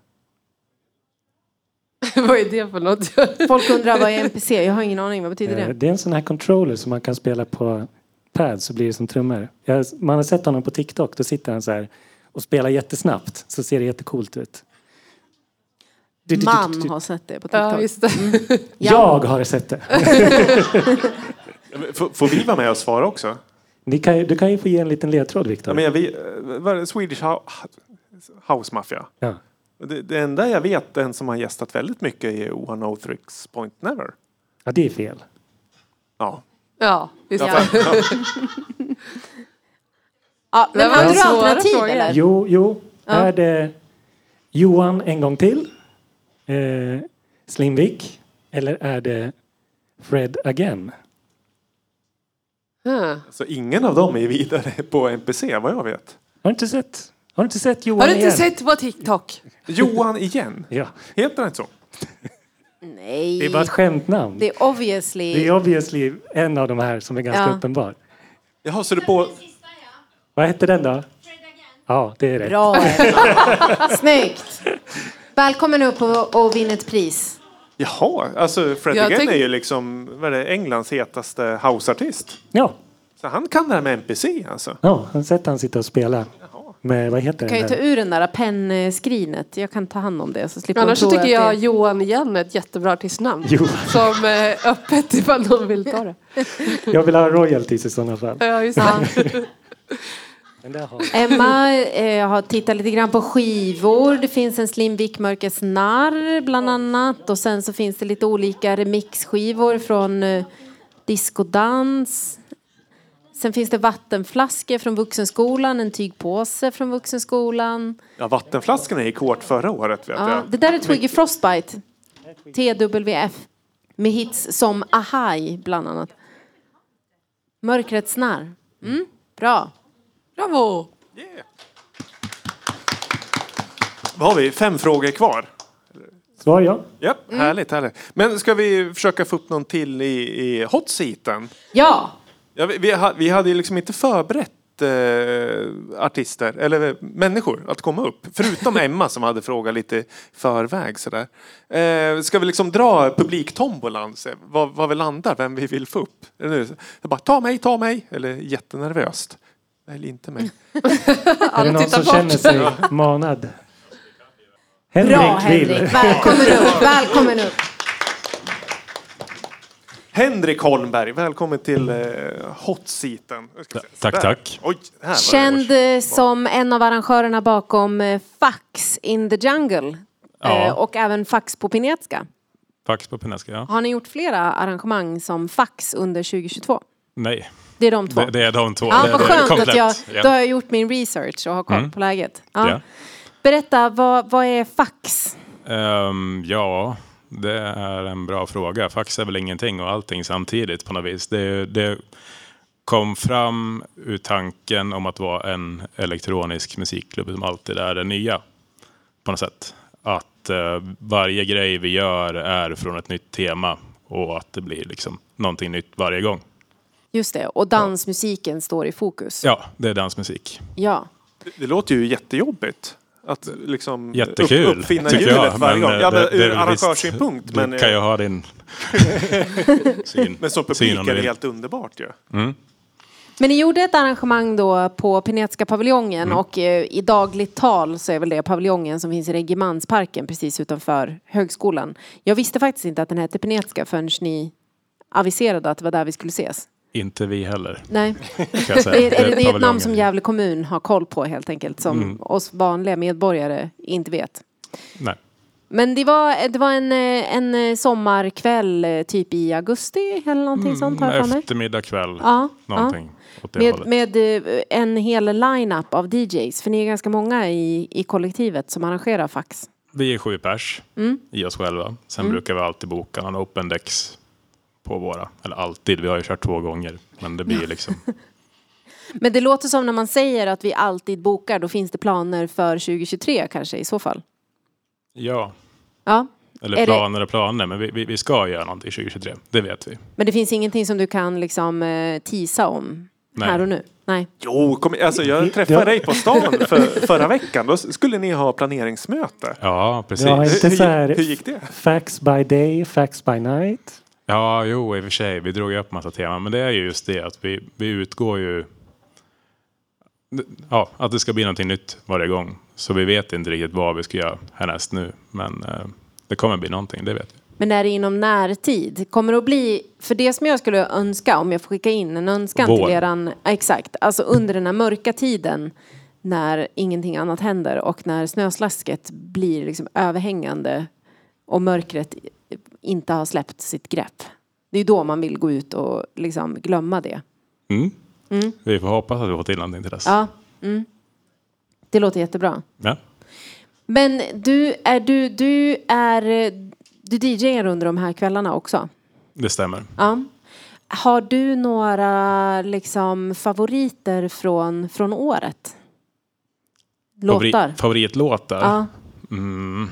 Vad är det för något? Folk undrar vad är NPC? Jag har ingen aning. Vad betyder Eh, det? Det är en sån här controller som man kan spela på pad så blir det som trummor. Jag, man har sett honom på TikTok. Då sitter han så här och spelar jättesnabbt. Så ser det jättecoolt ut. Man har sett det på TikTok. Ja, just det. Jag har sett det. Får, får vi vara med och svara också? Ni kan, du kan ju få ge en liten ledtråd, Viktor. Ja, men jag, vi, eh? Swedish Hou- House Mafia. Ja. Det, det enda jag vet, den som har gästat väldigt mycket är One Oh Thricks Point Never. ja, det är fel. Ja. Ja, just Ja, ja. Ja, men hade du svåra alternativ frågor. eller? Jo, jo. Är det Johan en gång till? Eh, Slimvik? Eller är det Fred again? Ja. Så ingen av dem är vidare på NPC vad jag vet. Har inte sett? Har du inte sett Johan Har du inte igen? sett på TikTok? Johan igen. Ja. Heter han inte så? Nej. Det är bara ett skämtnamn. Det är obviously... Det är obviously en av de här som är ganska Ja. uppenbar. Jaha, så du på... Vad hette den då? Ja, det är rätt. Bra. Snyggt. Välkommen upp och, och vinn ett pris. Jaha, alltså Fred Jag Again tänk- är ju liksom vad är det, Englands hetaste houseartist. Ja, Så han kan det här med NPC alltså. ja har sett han sitta och spela med, vad heter Kan ju ta ur den där pennskrinet. Jag kan ta hand om det så slipper Annars så tycker jag det... Johan igen är ett jättebra artistnamn. Johan. Som är öppet ifall någon vill ta det. Jag vill ha royalties i sådana fall. Ja, just det. Emma eh, har tittat lite grann på skivor. Det finns en Slimvik Mörkets narr bland annat. Och sen så finns det lite olika remixskivor från eh, discodans. Sen finns det vattenflaskor från Vuxenskolan, en tygpåse från Vuxenskolan. Ja, vattenflaskorna gick hårt förra året vet Ja, jag. det där är Twiggy Frostbite. TWF. Med hits som Ahai bland annat. Mörkrets narr. Mm, bra. Bravo! Vad har vi? Fem frågor kvar. Svar ja. Ja, Mm. härligt, härligt. Men ska vi försöka få upp någon till i, i hot seaten? Ja, Ja, vi, vi, vi hade ju liksom inte förberett eh, artister, eller människor, att komma upp. Förutom Emma som hade frågat lite förväg sådär. Eh, ska vi liksom dra publiktombolan, se vad, vad vi landar, vem vi vill få upp? Nu, jag bara, ta mig, ta mig! Eller jättenervöst. Välj inte mig. Är det någon som bort. känner sig manad? bra vill. Henrik. Välkommen upp. Välkommen upp. Henrik Holmberg, välkommen till eh, hot seaten. Jag ska se, Tack, tack. Oj, Känd eh, som en av arrangörerna bakom eh, Fax in the Jungle. Ja. eh, och även Fax på Pinetska. Fax på Pineska, ja. Har ni gjort flera arrangemang som Fax under 2022? Nej, Det är de två? det, det är de två. Ja, vad skönt att jag, Ja. då har jag gjort min research och har koll Mm. på läget. Ja. Ja. Berätta, vad, vad är fax? Ehm, ja, det är en bra fråga. Fax är väl ingenting och allting samtidigt på något vis. Det, det kom fram ur tanken om att vara en elektronisk musikklubb som alltid är det nya. På något sätt. Att eh, varje grej vi gör är från ett nytt tema och att det blir liksom någonting nytt varje gång. Just det, och dansmusiken står i fokus. Ja, det är dansmusik. Ja. Det, det låter ju jättejobbigt. Att liksom Jättekul, upp, uppfinna tycker hjulet jag. varje gång. Men, Ja, eh, men det- ur arrangörssynpunkt. Men, Du kan ju eh, ha din syn. men som syn publik är det helt underbart ju. Men ni gjorde ett arrangemang då på Pinetska paviljongen Mm. och eh, i dagligt tal så är väl det paviljongen som finns i Regemansparken precis utanför högskolan. Jag visste faktiskt inte att den hette Pinetska förrän ni aviserade att det var där vi skulle ses. Inte vi heller. Nej, Kan jag säga. det är, är det, det är ett namn som Gävle kommun har koll på helt enkelt som Mm. oss vanliga medborgare inte vet. Nej. Men det var, det var en, en sommarkväll typ i augusti eller någonting sånt har jag. Eftermiddag kväll. Ja, Någonting det Med, med eh, en hel line-up av DJs. För ni är ganska många i, i kollektivet som arrangerar fax. Vi är sju pers Mm. i oss själva. Sen brukar vi alltid boka någon open decks på våra. Eller alltid, vi har ju kört två gånger. Men det blir liksom... Men det låter som när man säger att vi alltid bokar, då finns det planer för 2023 kanske i så fall. Ja, Ja, eller Är det- planer och planer. Men vi, vi, vi ska göra någonting 2023. Det vet vi. men det finns ingenting som du kan liksom eh, tisa om Nej. här och nu? Nej. Jo, kom, alltså jag träffade dig på stan för, förra veckan. Då skulle ni ha planeringsmöte. Ja, precis. Ja, inte Hur- så här hur gick det? facts by day, facts by night. Ja, jo, i och för sig. Vi drog ju upp massa teman. Men det är ju just det att vi, vi utgår ju... Ja, att det ska bli någonting nytt varje gång. Så vi vet inte riktigt vad vi ska göra härnäst nu. Men eh, det kommer bli någonting, det vet vi. Men är det inom närtid? Kommer det att bli, för det som jag skulle önska, om jag får skicka in en önskan Vår. till eran, exakt, alltså under den här mörka tiden när ingenting annat händer och när snöslasket blir liksom överhängande och mörkret inte har släppt sitt grepp. Det är då man vill gå ut och liksom glömma det. Mm. Vi får hoppas att vi får till någonting till dess. Ja, mm. Det låter jättebra. Ja. Men du är, du, du är, du DJar under de här kvällarna också? Det stämmer. Ja. Har du några liksom favoriter från, från året? Låtar? Favorit, favoritlåtar? Ja. Mm.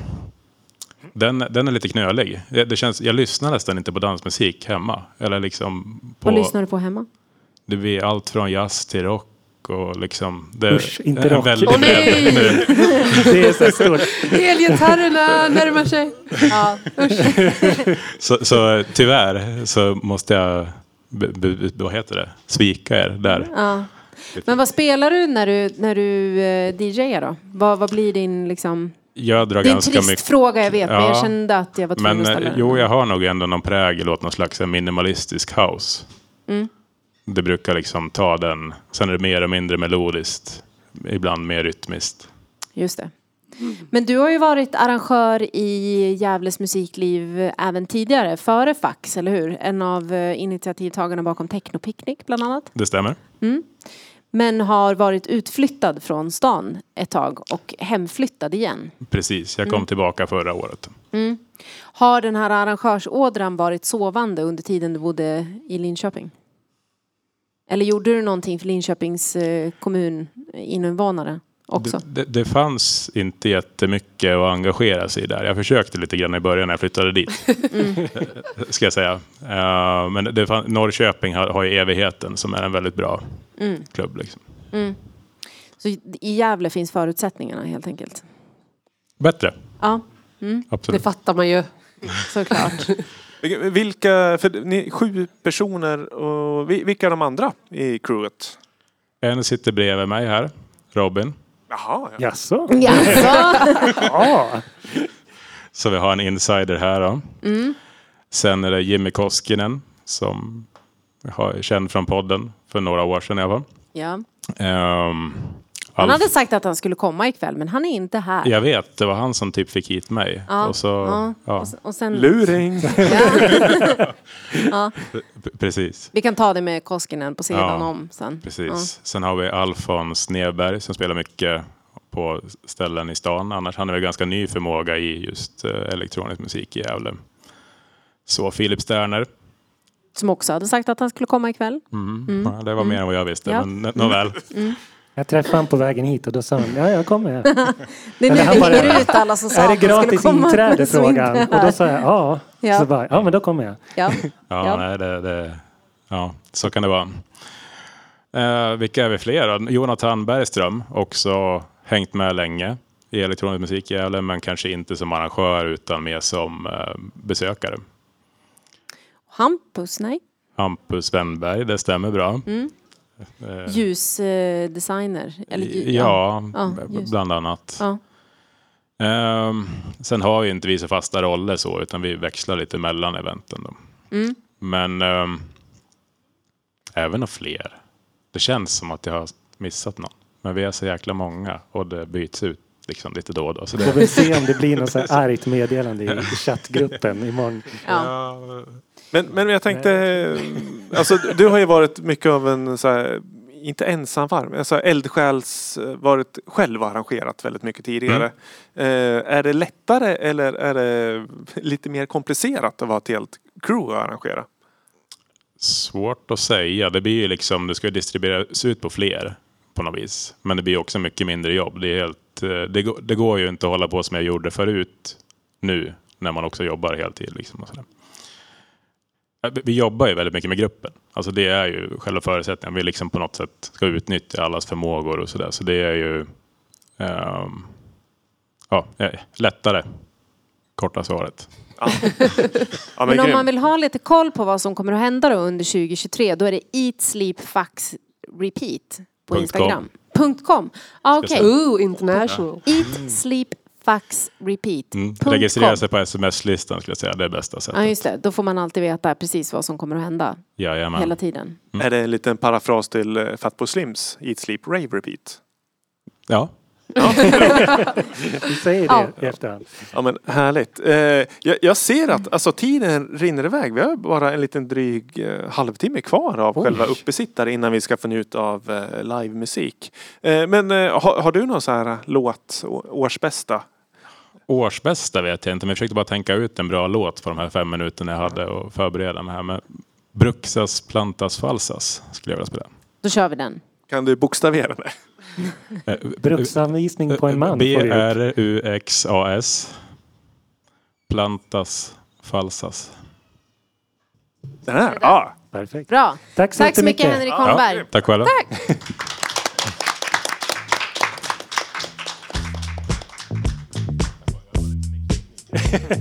Den, den är lite knölig. Det, det känns, jag lyssnar nästan inte på dansmusik hemma. Eller liksom på, Vad lyssnar du på hemma? Det blir allt från jazz till rock. Och liksom, det Usch, inte är en rock. väldigt Åh, nej! Det är så stort. Elgitarrerna närmar sig. Ja. Så, så tyvärr så måste jag, vad heter det, svika er där. ja. Men vad spelar du när du, när du eh, DJar då? Vad, vad blir din liksom... Jag drar Det är en ganska trist mycket. fråga jag vet, men jag Ja. kände att jag var tvungen Men att ställa eh, den. jo, jag har nog ändå någon prägel åt någon slags eh, minimalistisk house. Mm. Det brukar liksom ta den. Sen är det mer och mindre melodiskt. Ibland mer rytmiskt. Just det. Men du har ju varit arrangör i Gävles musikliv även tidigare, före Fax, eller hur? En av eh, initiativtagarna bakom Technopicknick bland annat. Det stämmer. Men har varit utflyttad från stan ett tag och hemflyttad igen. Precis, jag kom Mm. tillbaka förra året. Har den här arrangörsådran varit sovande under tiden du bodde i Linköping? Eller gjorde du någonting för Linköpings eh, kommun invånare också? Det, det, det fanns inte jättemycket att engagera sig i där. Jag försökte lite grann i början när jag flyttade dit. Mm. Ska jag säga. Eh, men det fann, Norrköping har, har ju Evigheten som är en väldigt bra Mm. klubb. Liksom. Så i Gävle finns förutsättningarna helt enkelt? Bättre, Ja, Det absolut. fattar man ju. såklart. Vilka, för ni är sju personer och vi- vilka är de andra i crewet? En sitter bredvid mig här, Robin. Jaha, ja. Jaså? Jaså? Ja. Så vi har en insider här. Då. Mm. Sen är det Jimmy Koskinen som har känd från podden för några år sedan i alla fall. Ja. Ehm, Han hade sagt att han skulle komma ikväll, men han är inte här. Jag vet, det var han som typ fick hit mig. Ja, och så, ja. ja. Och, sen, och sen, Luring! precis. vi kan ta det med Koskinen på sidan Ja, om sen. Precis. Sen har vi Alfons Nedberg som spelar mycket på ställen i stan. Annars han är väl ganska ny förmåga i just eh, elektronisk musik i Gävle. Så Filip Sterner. Som också hade sagt att han skulle komma ikväll. Mm. Ja, det var mer än vad jag visste, Ja. men nåväl. Jag träffade honom på vägen hit och då sa han, ja jag kommer. Det är nu Eller han vi bara, ut alla som sa är det gratis inträde frågan? Och då sa jag ja. Ja. Så bara, ja men då kommer jag. Ja. Ja, Ja. Nej, det, det, ja, så kan det vara. Eh, vilka är vi fler? Jonathan Bergström, också hängt med länge i elektronisk musik i Gävle, men kanske inte som arrangör utan mer som eh, besökare. Hampus, nej. Hampus Wennberg, det stämmer bra. Mm. Eh, Ljusdesigner. Eller, ja, Ja, bland annat. Ja. Ehm, sen har vi inte vi så fasta roller så, utan vi växlar lite mellan eventen. Då. Mm. Men ehm, även några fler. Det känns som att jag har missat någon. Men vi är så jäkla många och det byts ut liksom lite då och då. Så Får det, väl se om det blir något så här argt meddelande i chattgruppen imorgon. Ja. Men, men jag tänkte, alltså du har ju varit mycket av en så här, inte ensamvarm, alltså eldsjäls, varit själv arrangerat väldigt mycket tidigare. Eh, är det lättare eller är det lite mer komplicerat att vara ett helt crew och arrangera? svårt att säga. Det blir ju liksom, det ska ju distribueras ut på fler på något vis. Men det blir också mycket mindre jobb. Det, är helt, eh, det, går, det går ju inte att hålla på som jag gjorde förut nu när man också jobbar heltid. Liksom och sådär. Eh, vi- jobbar ju väldigt mycket med gruppen. Alltså det är ju själva förutsättningen. Vi liksom på något sätt ska utnyttja allas förmågor och sådär. Så det är ju ehm, ja, eh, lättare. Korta svaret. Ja, men, Men om grym. man vill ha lite koll på vad som kommer att hända då under 2023 då är det Eat Sleep Fax Repeat på Punkt Instagram. Punkt .com. Ah. Ska Ooh, international. Eat Sleep Fax Repeat. Mm. Registrera com. sig på sms-listan skulle jag säga. Det är bästa sättet. Ja just det, då får man alltid veta precis vad som kommer att hända Jajamän. hela tiden. Är det en liten parafras till uh, Fatboy Slims Eat Sleep Rave Repeat? Ja, Vi säger det Ja. i efterhand. Ja men härligt. Eh, jag, jag ser att alltså, tiden rinner iväg. Vi har bara en liten dryg eh, halvtimme kvar av Oj. själva uppesittare innan vi ska få njuta av eh, livemusik. Eh, men eh, har, har du någon så här låt, årsbästa? Årsbästa vet jag inte, men jag försökte bara tänka ut en bra låt på de här fem minuterna jag hade och förbereda mig här. Men Bruxas plantas falsas skulle jag vilja spela. Då kör vi den. Kan du bokstavera det? Eh, Bruksanvisning på en man. B-R-U-X-A-S. Plantas falsas. Den här? Ja. Perfekt. Bra. Tack så Tack så mycket. Henrik Holmberg. Tack själva.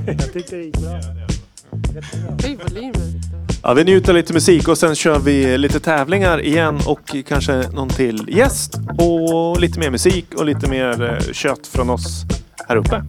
Jag tyckte det gick bra. Höj volymen. ja. Vi njuter lite musik och sen kör vi lite tävlingar igen och kanske någon till gäst. Och lite mer musik och lite mer eh, kött från oss här uppe.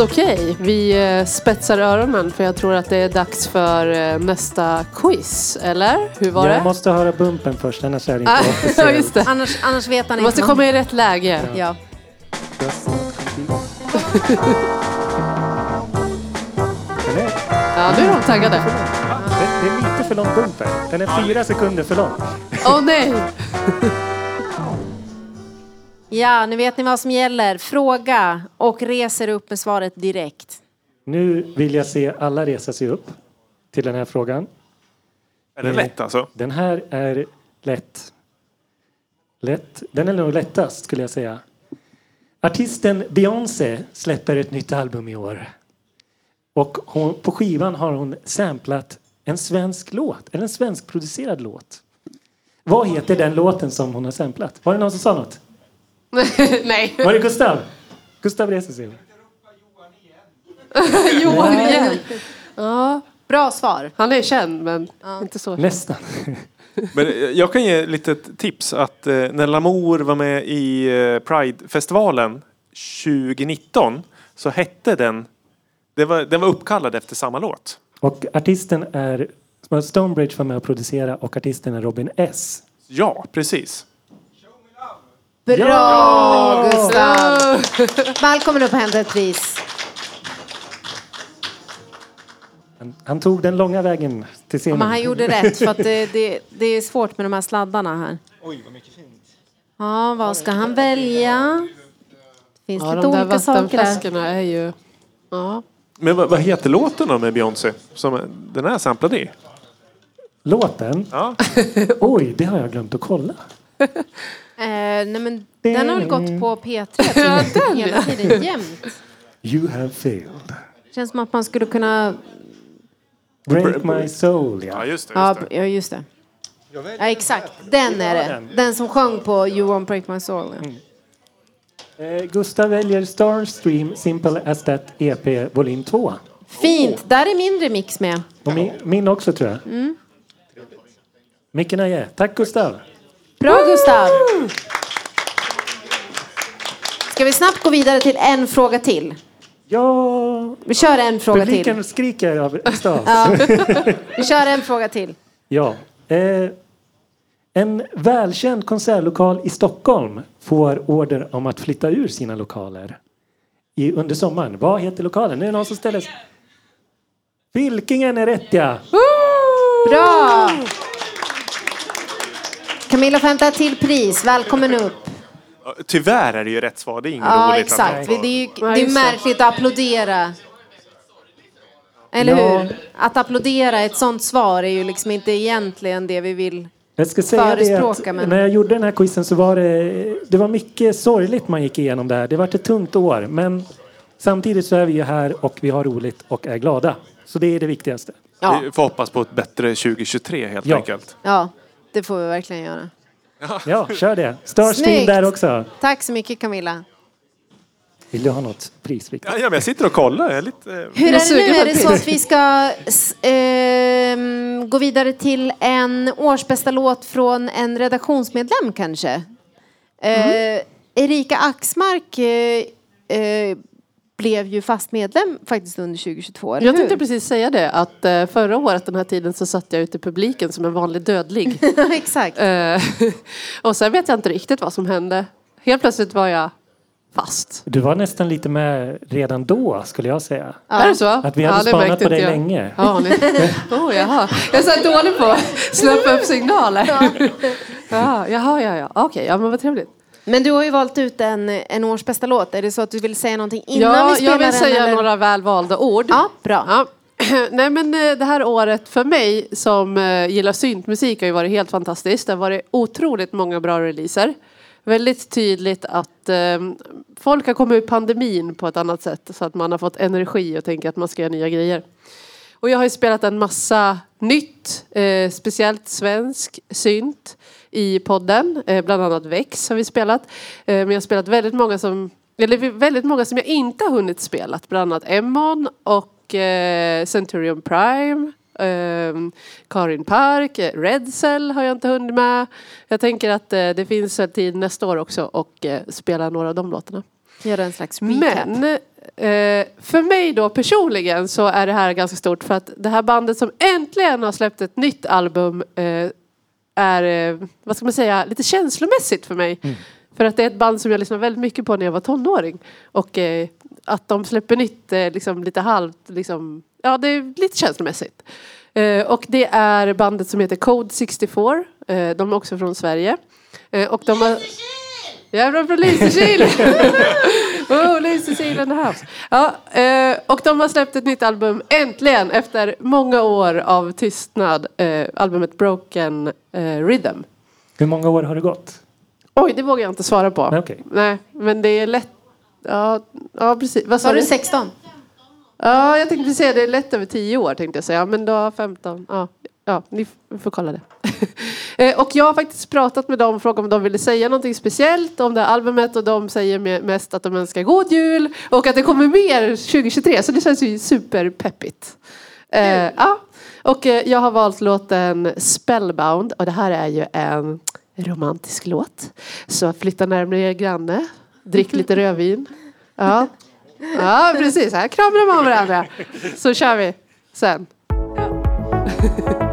Yes, okej. Vi eh, spetsar öronen för jag tror att det är dags för eh, nästa quiz. Eller? Hur var Jag det? måste höra bumpen först, annars är det inte Ah, officiellt. just det. Annars, annars vet han Du måste inte. komma i rätt läge. Ja. Ja, nu är de taggade. det, det är lite för lång bumper. Den är fyra sekunder för lång. Åh nej! ja, nu vet ni vad som gäller. Fråga och reser upp med svaret direkt. Nu vill jag se alla resa sig upp till den här frågan. Är det lätt alltså? Den här är lätt. Lätt. Den är nog lättast skulle jag säga. Artisten Beyoncé släpper ett nytt album i år. Och hon, på skivan har hon samplat en svensk låt, eller en svenskproducerad låt. Vad heter den låten som hon har samplat? Var det någon som sa något? nej. Var det Gustav? Gustav reser sig. Johan igen. Ja, Bra svar. han är känd men inte så. Nästan. Men eh, jag kan ge ett litet tips att eh, när Lamour var med i eh, Pride-festivalen 2019 så hette den, det var, den var uppkallad efter samma låt. Och artisten är Stonebridge var med och producera och artisten är Robin S. Ja, precis. Bra Gustav! Välkommen upp och hämta ett pris. Han, han tog den långa vägen till Ja, scenen. men han gjorde rätt för att det, det, det är svårt med de här sladdarna här. Oj, vad mycket fint. Ja, vad ska han välja? Det finns Ja, lite de där olika saker där. vattenflaskorna är ju... Ja. Men vad, vad heter låten då med Beyoncé? Som den är samplad i? Låten? Ja. Oj, det har jag glömt att kolla. Eh, nej, men den har väl gått på P3 hela tiden jämt. You have failed. Känns som att man skulle kunna... Break my soul, ja, ja. just det. Ja, Just det. ja just det. Ja, exakt. Den är det. Den som sjöng på You won't break my soul. Ja. Eh, Gustav väljer Starstream Simple as that EP volym 2. Fint. Där är mindre mix med. Och min, min också tror jag. Mm. Micken är Tack Gustav. Bra Gustav! Ska vi snabbt gå vidare till en fråga till? Ja, Vi kör en fråga till. publiken skriker av. Ja. Vi kör en fråga till. Ja. Eh, en välkänd konsertlokal i Stockholm får order om att flytta ur sina lokaler i, under sommaren. Vad heter lokalen? Nu är det någon som ställer sig. Fylkingen är rätt ja! Bra! Camilla får hämta ett till pris. Välkommen upp. Tyvärr är det ju rätt svar. Det är inget Ja, roligt. exakt. Det är ju det är märkligt att applådera. Eller Ja. hur? Att applådera ett sånt svar är ju liksom inte egentligen det vi vill. Jag ska säga det Förespråka, att men- när jag gjorde den här quizen så var det, det var mycket sorgligt man gick igenom det här. Det var ett tungt år men samtidigt så är vi ju här och vi har roligt och är glada. Så det är det viktigaste. Ja, Vi får hoppas på ett bättre 2023 helt Ja. enkelt. ja det får vi verkligen göra. Ja, kör det. Snyggt. där också. Tack så mycket Camilla. Vill du ha något pris? Ja, ja, men jag sitter och kollar. Jag är lite, eh, Hur är det nu? Är det så att vi ska s- ehm, gå vidare till en årsbästa låt från en redaktionsmedlem kanske? Eh, Erika Axmark eh, eh, blev ju fast medlem faktiskt under 2022, eller Jag hur? tänkte precis säga det att eh, förra året den här tiden så satt jag ute i publiken som en vanlig dödlig. Exakt. Eh, och sen vet jag inte riktigt vad som hände. Helt plötsligt var jag fast. Du var nästan lite med redan då skulle jag säga. Är det så? Att vi hade det spanat på dig jag. länge. Ja, ni... oh, jaha. Jag är så dålig på att snappa upp signaler. Ja, jaha, ja, ja. Okej, ja men vad trevligt. Men du har ju valt ut en, en årsbästa låt. Är det så att du vill säga någonting innan ja, vi spelar jag vill den? säga eller? några välvalda ord. Ja, bra. Ja. Nej men eh, det här året för mig som eh, gillar syntmusik har ju varit helt fantastiskt. Det har varit otroligt många bra releaser. Väldigt tydligt att eh, folk har kommit ur pandemin på ett annat sätt så att man har fått energi och tänker att man ska göra nya grejer. Och jag har ju spelat en massa nytt, eh, speciellt svensk synt i podden. Eh, bland annat Vex har vi spelat. Eh, men jag har spelat väldigt många som, eller väldigt många som jag inte har hunnit spela. Bland annat Emmon och eh, Centurion Prime. Eh, Karin Park, Redsel har jag inte hunnit med. Jag tänker att eh, det finns en tid nästa år också och eh, spela några av de låtarna. Göra en slags recap. Men för mig då personligen så är det här ganska stort för att det här bandet som äntligen har släppt ett nytt album är, eh, vad ska man säga, lite känslomässigt för mig. För att det är ett band som jag lyssnade väldigt mycket på när jag var tonåring. Och eh, att de släpper nytt eh, liksom lite halvt, liksom, ja det är lite känslomässigt. Eh, och det är bandet som heter Code 64. Eh, de är också från Sverige. Eh, och de har... Jag är från Lysekil! oh, Lysekil in the house. Ja, eh, och de har släppt ett nytt album äntligen efter många år av tystnad. Eh, albumet Broken eh, Rhythm. Hur många år har det gått? Oj, det vågar jag inte svara på. Nej, okej. Nej, men det är lätt. Ja, ja precis. Vad sa Var du du? 16? Ja, jag tänkte säga det är lätt över 10 år tänkte jag säga. Men då 15. Ja, ja ni får kolla det. Eh, och jag har faktiskt pratat med dem och frågat om de ville säga någonting speciellt om det här albumet och de säger me- mest att de önskar god jul och att det kommer mer 2023 så det känns ju superpeppigt. Eh, ja. Och eh, jag har valt låten Spellbound och det här är ju en romantisk låt. Så flytta närmare er granne, drick lite rödvin. Ja, ja precis. Här kramar om varandra. Så kör vi sen. just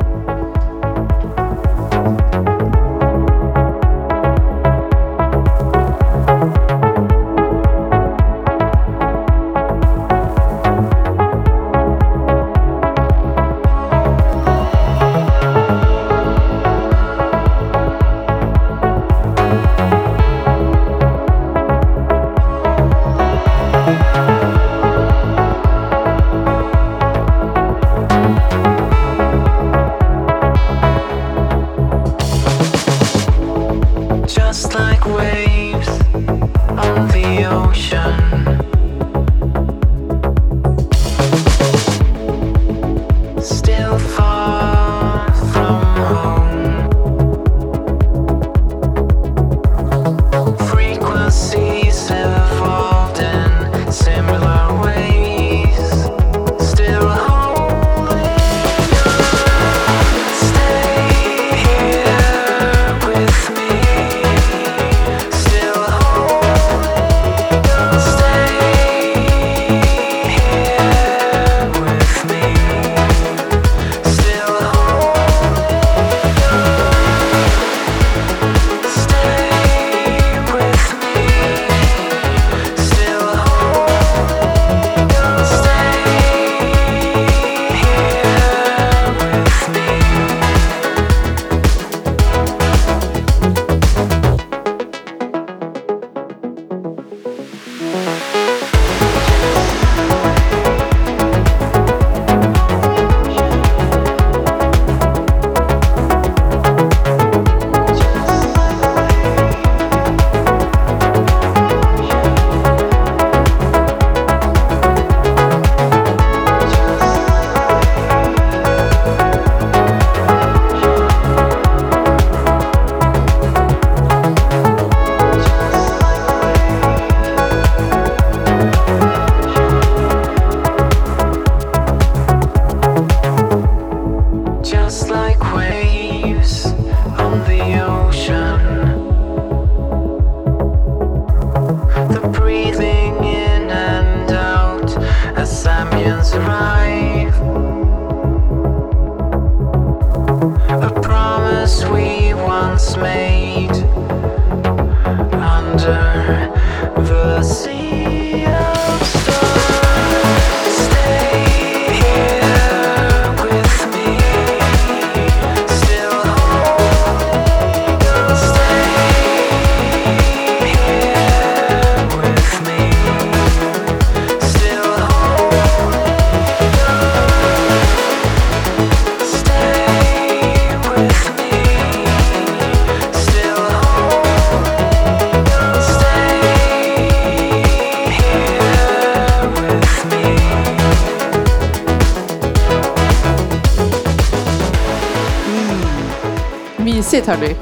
Mysigt hörni.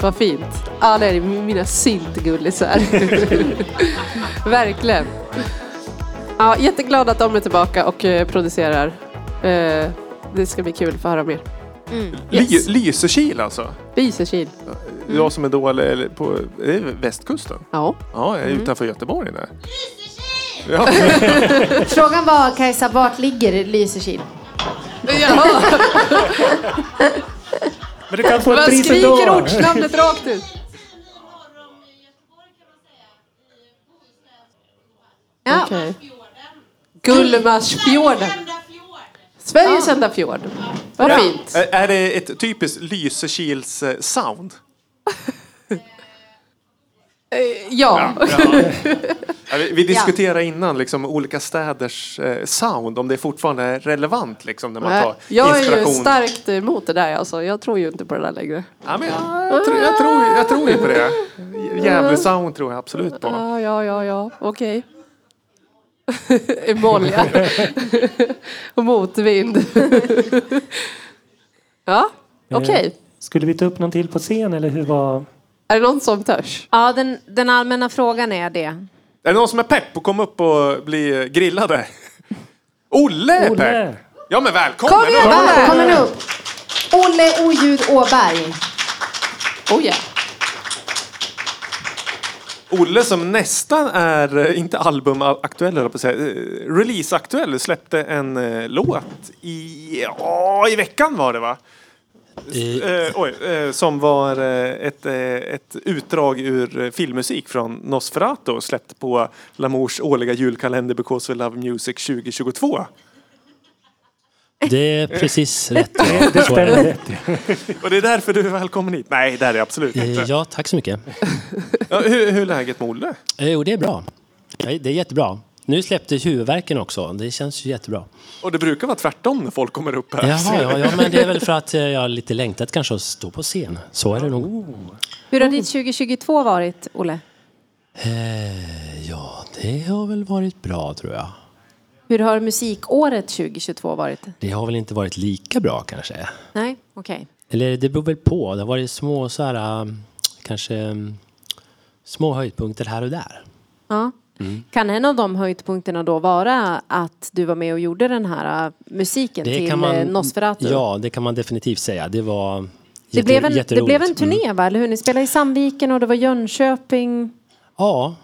Vad fint. Ja, det är mina syntgullisar. Verkligen. Ja, jätteglad att de är tillbaka och eh, producerar. Eh, det ska bli kul att få höra mer. Ly- Lysekil alltså? Lysekil. Jag som är dålig eller på är det västkusten? Ja. Ja, jag är utanför Göteborg där. Ja. Frågan var Kajsa, vart ligger Lysekil? Jaha, Men du kan få ett man skriker ortsnamnet rakt ut. Ja. Okej. Gullmarsfjorden. Sveriges enda fjord. Vad fint. Är, är det ett typiskt Lysekils eh, sound? Ja. Ja, vi, vi diskuterade innan liksom, olika städers eh, sound, om det fortfarande är relevant liksom, när man Nej, tar Jag är ju starkt emot det där alltså. Jag tror ju inte på det där längre. Ja, men jag, jag, tror, jag, tror, jag tror ju på det. Gävle sound tror jag absolut på. Ja, ja, ja, ja. okej. Emolja. Och motvind. ja, okej. Skulle vi ta upp någon till på scen eller hur var... Är det någon som törs? Ja, den, den allmänna frågan är det. Är det någon som är pepp och komma upp och bli grillade? Olle är pepp! Ja men välkommen! Kom igen, välkommen upp! Olle Oljud Åberg. Oh yeah. Olle som nästan är, eh, inte albumaktuell höll jag på att säga, eh, releaseaktuell, släppte en eh, låt i, ja, i veckan var det va? Eh, oj, eh, som var eh, ett, eh, ett utdrag ur eh, filmmusik från Nosferatu släppt på Lamours årliga julkalender Because We Love Music 2022. Det är precis rätt. Det stämmer det. Och det är därför du är välkommen hit. Nej, det är det absolut inte. Ja, tack så mycket. Ja, hur, hur är läget med Olle? Jo, det är bra. Det är jättebra. Nu släppte huvudvärken också. Det känns ju jättebra. Och det brukar vara tvärtom när folk kommer upp här. Jaha, ja, ja, men det är väl för att eh, jag har lite längtat kanske att stå på scen. Så är det nog. Hur har ditt 2022 varit, Olle? Eh, Ja, det har väl varit bra tror jag. Hur har musikåret 2022 varit? Det har väl inte varit lika bra kanske. Nej, okej. Eller det beror väl på. Det har varit små så här, um, kanske um, små höjdpunkter här och där. Ja. Kan en av de höjdpunkterna då vara att du var med och gjorde den här äh, musiken till eh, Nosferatu? Ja, det kan man definitivt säga. Det var det, jätte, blev en, det jätteroligt. blev en turné Mm. va, eller hur? Ni spelade i Sandviken och det var Jönköping. Ja,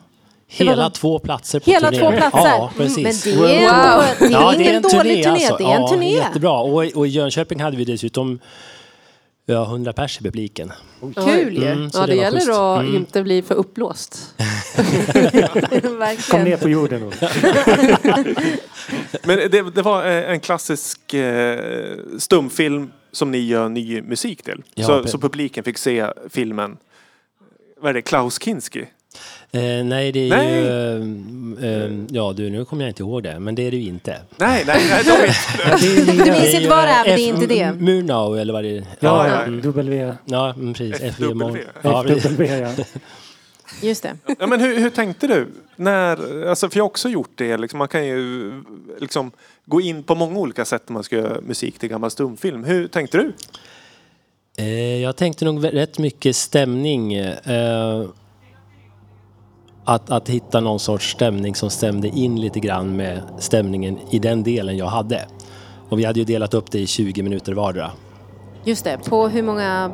Det hela två platser på Hela turnén. två platser? Ja, precis. Men det är, ändå, det är Ja, ingen dålig turné, alltså. det är en ja, turné. Jättebra. Och, och i Jönköping hade vi dessutom ja, 100 pers i publiken. Kul ju. Mm, Ja, det, var gäller schysst. att Mm. inte bli för uppblåst. Kom ner på jorden. Olle. Men det, det var eh, en klassisk eh, stumfilm som ni gör ny musik till. Ja, så, så publiken fick se filmen. Vad är det? Klaus Kinski? Eh, nej, det är Nej. ju... eh, eh, ja, du, nu kommer jag inte ihåg det, men det är det ju inte. Nej, nej, nej de är, Du minns inte vad det är, men det är inte det. Murnau, eller vad det är. Ja, ja. ja. W. Ja, mm, precis. FW. Ja. FW, ja. Just det. ja, men hur, hur tänkte du? När, alltså, för jag har också gjort det. Liksom, man kan ju liksom, gå in på många olika sätt när man ska göra musik till gammal stumfilm. Hur tänkte du? Eh, jag tänkte nog rätt mycket stämning. Eh, att, att hitta någon sorts stämning som stämde in lite grann med stämningen i den delen jag hade. Och vi hade ju delat upp det i 20 minuter vardera. Just det. På hur många...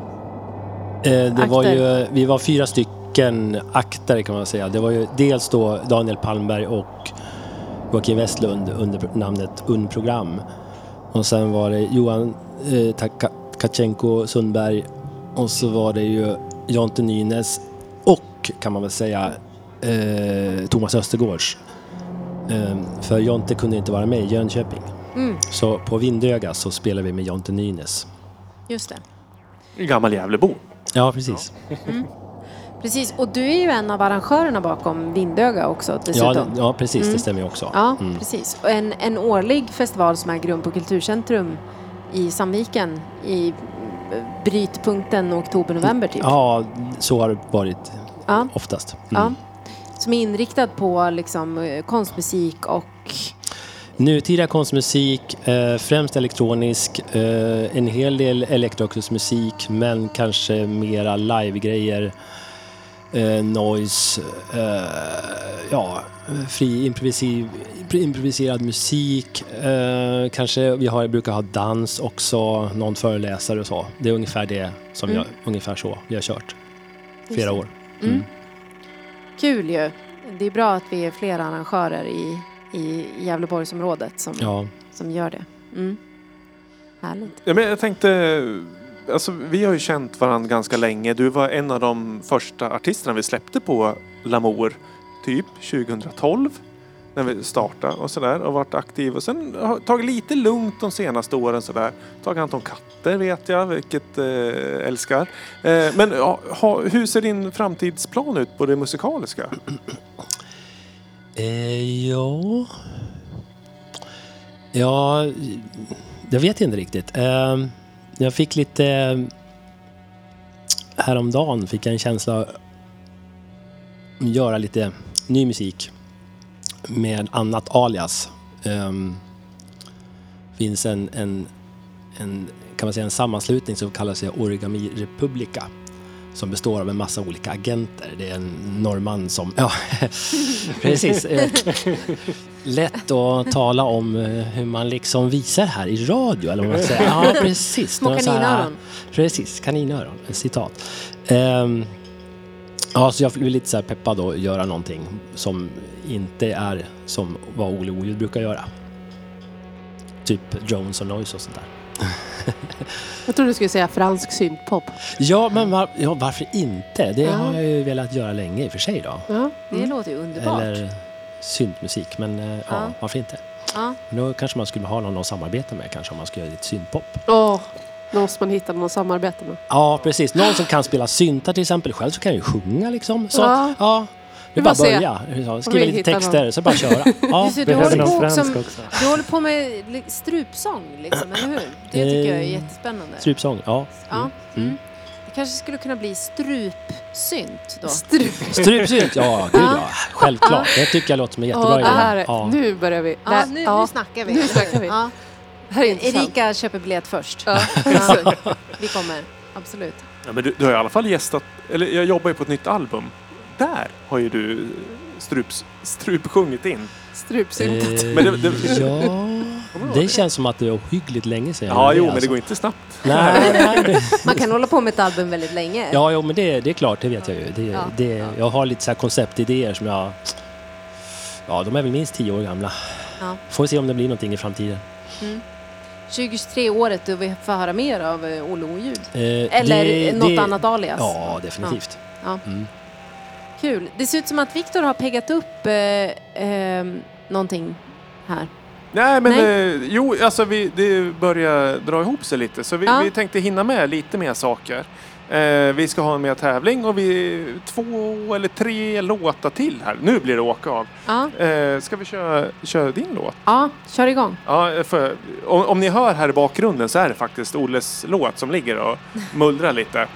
Eh, det var Akter. ju, vi var fyra stycken akter kan man säga. Det var ju dels då Daniel Palmberg och Joakim Westlund under namnet Unprogram. Och sen var det Johan eh, Taka- Sundberg och så var det ju Jonte Nynäs och kan man väl säga eh, Thomas Östergårds. Eh, för Jonte kunde inte vara med i Jönköping. Mm, Så på Vindöga så spelade vi med Jonte Nynäs. just det. Gammal Gävlebo. Ja, precis. Precis. Och du är ju en av arrangörerna bakom Vindöga också Ja, dessutom. det- ja, precis. Mm. Det stämmer ju också. Ja, Mm. precis. Och en, en årlig festival som äger rum på Kulturcentrum i Sandviken i eh, brytpunkten oktober-november typ. Ja, så har det varit Ja. oftast. Ja. Mm. Som är inriktad på liksom, eh, konstmusik och Nutida konstmusik, eh, främst elektronisk, eh, en hel del elektroakustisk musik men kanske mera livegrejer, eh, noise, ja, fri improviser, improviserad musik. Kanske vi har, brukar ha dans också, någon föreläsare och så. Det är ungefär det som Mm. jag, ungefär så vi har kört flera år. Mm. Kul ju. det är bra att vi är fler arrangörer i, i Gävleborgsområdet som, Ja. som gör det. Mm. Härligt. Ja, men jag tänkte, alltså, vi har ju känt varandra ganska länge. Du var en av de första artisterna vi släppte på Lamour, typ 2012. När vi startade och sådär och varit aktiv. Och sen har tagit lite lugnt de senaste åren sådär. Tagit hand om katter vet jag, vilket eh, älskar. Eh, men ja, ha, hur ser din framtidsplan ut på det musikaliska? Eh, ja... Ja, jag vet inte riktigt. Eh, jag fick lite... Häromdagen fick jag en känsla att göra lite ny musik med annat alias. Eh, finns en, en, en, kan man säga, en sammanslutning som kallar sig Origami Republica som består av en massa olika agenter. Det är en norrman som... Ja, precis. Eh, Lätt att tala om eh, hur man liksom visar här i radio, eller vad man säger. Ja, precis. Små kaninöron. Precis, kaninöron. Citat. Ehm, ja, så jag blev lite så här peppad att göra någonting som inte är som vad Ole Oljud brukar göra. Typ drones och noise och sånt där. Jag trodde du skulle säga fransk syntpop. Ja, men var, ja, varför inte? Det Ja. har jag ju velat göra länge i och för sig då. Ja. Det låter ju underbart. Eller syntmusik, men eh, ja, Ja. varför inte? Ja. Då kanske man skulle ha någon att samarbeta med kanske om man ska göra lite syntpop. Åh, då måste man hitta någon att samarbeta med. Ja, precis. Någon som kan spela syntar till exempel. Själv så kan jag ju sjunga liksom. Så Ja. ja. Det Vi är bara att börja. Ja, vi Skriva lite texter, så bara köra. Ja. Du, du, håller någon på fransk också, också. du håller på med strupsång, liksom, eller hur? Det tycker jag är Eh, jättespännande. Strupsång, ja. Ja. Mm. Mm. Det kanske skulle kunna bli strupsynt då. Strup. Strupsynt, ja gud ja. Självklart. Det tycker jag låter som en jättebra idé. Ja. Nu börjar vi. Ja, nu, nu snackar vi. Nu snackar vi. Erika köper biljett först. Vi kommer, absolut. Ja, men du, du, har i alla fall gästat, eller jag jobbar ju på ett nytt album. Där har ju du strups, strupsjungit in. Strupsyntat. Eh, men det, det, ja, det känns som att det är ohyggligt länge sedan. Ja, jo, alltså. men det går alltså- inte snabbt. Nej, nej, nej. Man kan hålla på med ett album väldigt länge. Ja, jo, men det, det är klart, det vet jag ju. Det, ja, det. Jag har lite så konceptidéer som jag... Ja, de är väl minst tio år gamla. Ja. Får se om det blir någonting i framtiden. Mm. 2023-året då vi får höra mer av eh, Olle Oljud? Eh, Eller det, något det, annat alias? Ja, definitivt. Ja. Ja. Mm. Kul. Det ser ut som att Viktor har peggat upp eh, eh, någonting här. Nej, men Nej. Eh, jo, alltså vi, det börjar dra ihop sig lite. Så vi, ja. vi tänkte hinna med lite mer saker. Eh, vi ska ha en mer tävling och vi två eller tre låtar till här. Nu blir det åka av. Ja, Eh, ska vi köra, köra din låt? ja kör igång. Ja, för, om, om ni hör här i bakgrunden så är det faktiskt Olles låt som ligger och mullrar lite.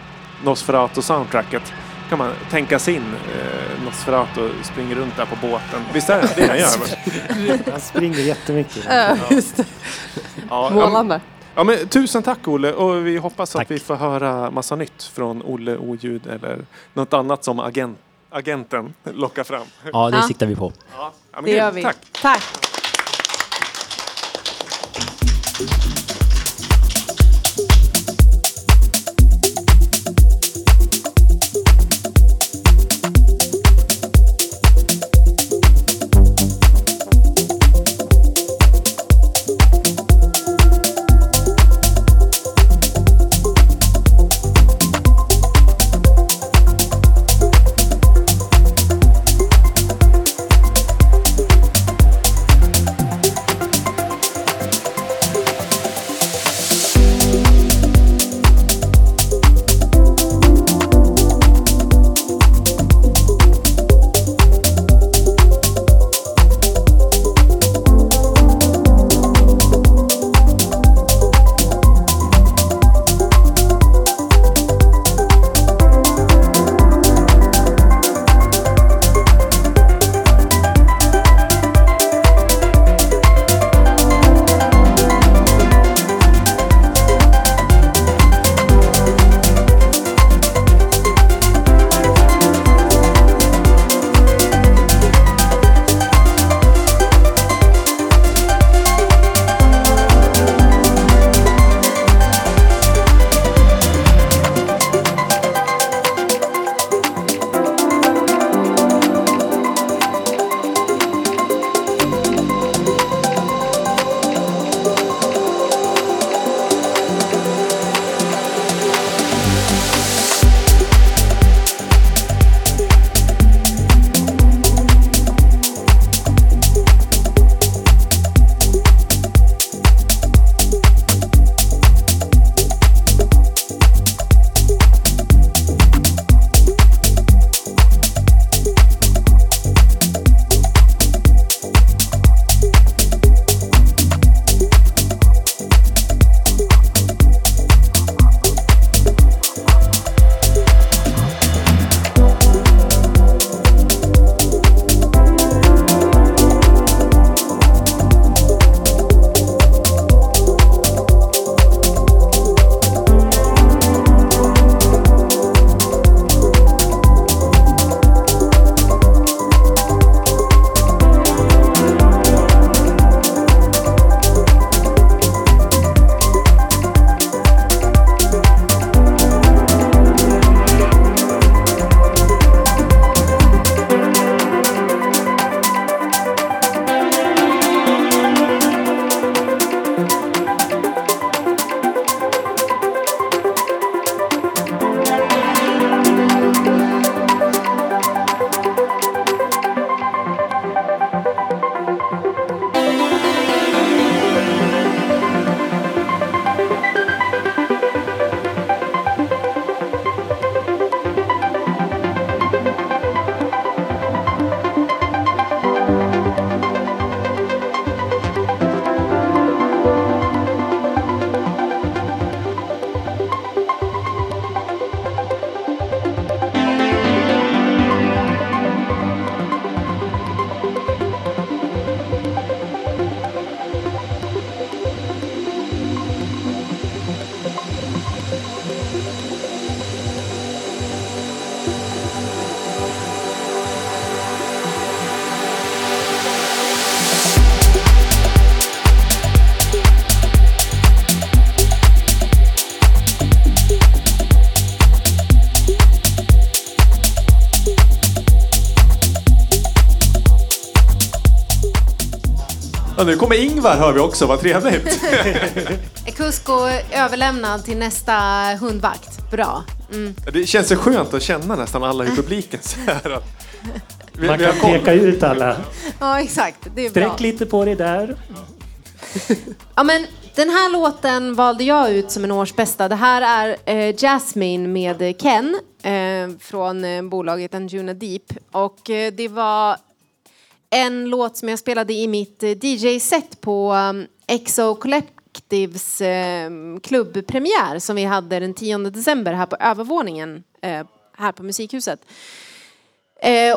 Nosferatu-soundtracket. kan man tänka sig in. Eh, Nosferatu springer runt där på båten. Visst är det det han gör? Han springer jättemycket. Ja, just det. Ja, ja, Målande. Ja, men tusen tack Olle och vi hoppas Tack. att vi får höra massa nytt från Olle Oljud eller något annat som agent, agenten lockar fram. Ja, det Ja. siktar vi på. Ja, men Det gör vi. Tack. Tack. Nu kommer Ingvar hör vi också, vad trevligt. Är Kusko överlämnad till nästa hundvakt? Bra. Mm. Det känns så skönt att känna nästan alla i publiken så här. att Vi, Man kan koll. peka ut alla. Ja, exakt. Det är bra. Sträck lite på dig där. Ja, men den här låten valde jag ut som en årsbästa. Det här är eh, Jasmine med Ken eh, från eh, bolaget Anjuna Deep. Och eh, det var en låt som jag spelade i mitt eh, DJ-set på eh, Exo Collectives eh, klubbpremiär som vi hade den 10 december här på övervåningen här på Musikhuset.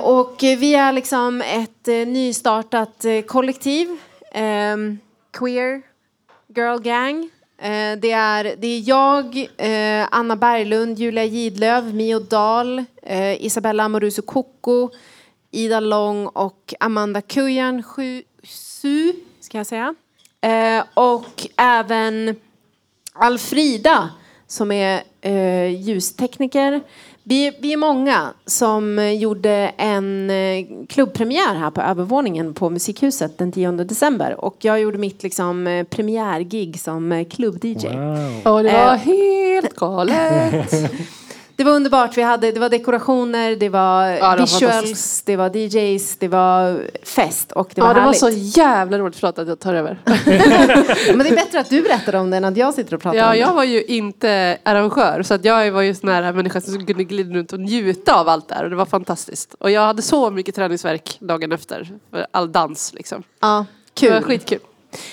Och vi är liksom ett nystartat kollektiv. Ehm, queer girl gang. Det, är, det är jag, Anna Berglund, Julia Gidlöv, Mio Dahl, Isabella Amoruso Coco Ida Lång och Amanda Kujan Su, ska jag säga. Eh, och även Alfrida som är eh, ljustekniker. Vi, vi är många som gjorde en eh, klubbpremiär här på övervåningen på Musikhuset den 10 december. Och jag gjorde mitt liksom, eh, premiärgig som eh, klubb-DJ. Wow. Och det var Eh. helt galet. Det var underbart. Vi hade, det var dekorationer, det var det var visuals, fantastiskt. det var DJs, det var fest och det var Ja, det var härligt. så jävla roligt. Förlåt att jag tar över. Men det är bättre att du berättar om det än att jag sitter och pratar om Ja, det. jag var ju inte arrangör så att jag var ju sån här människa som kunde glida runt och njuta av allt där och det var fantastiskt. Och jag hade så mycket träningsverk dagen efter för all dans liksom. Ja, Det var kul.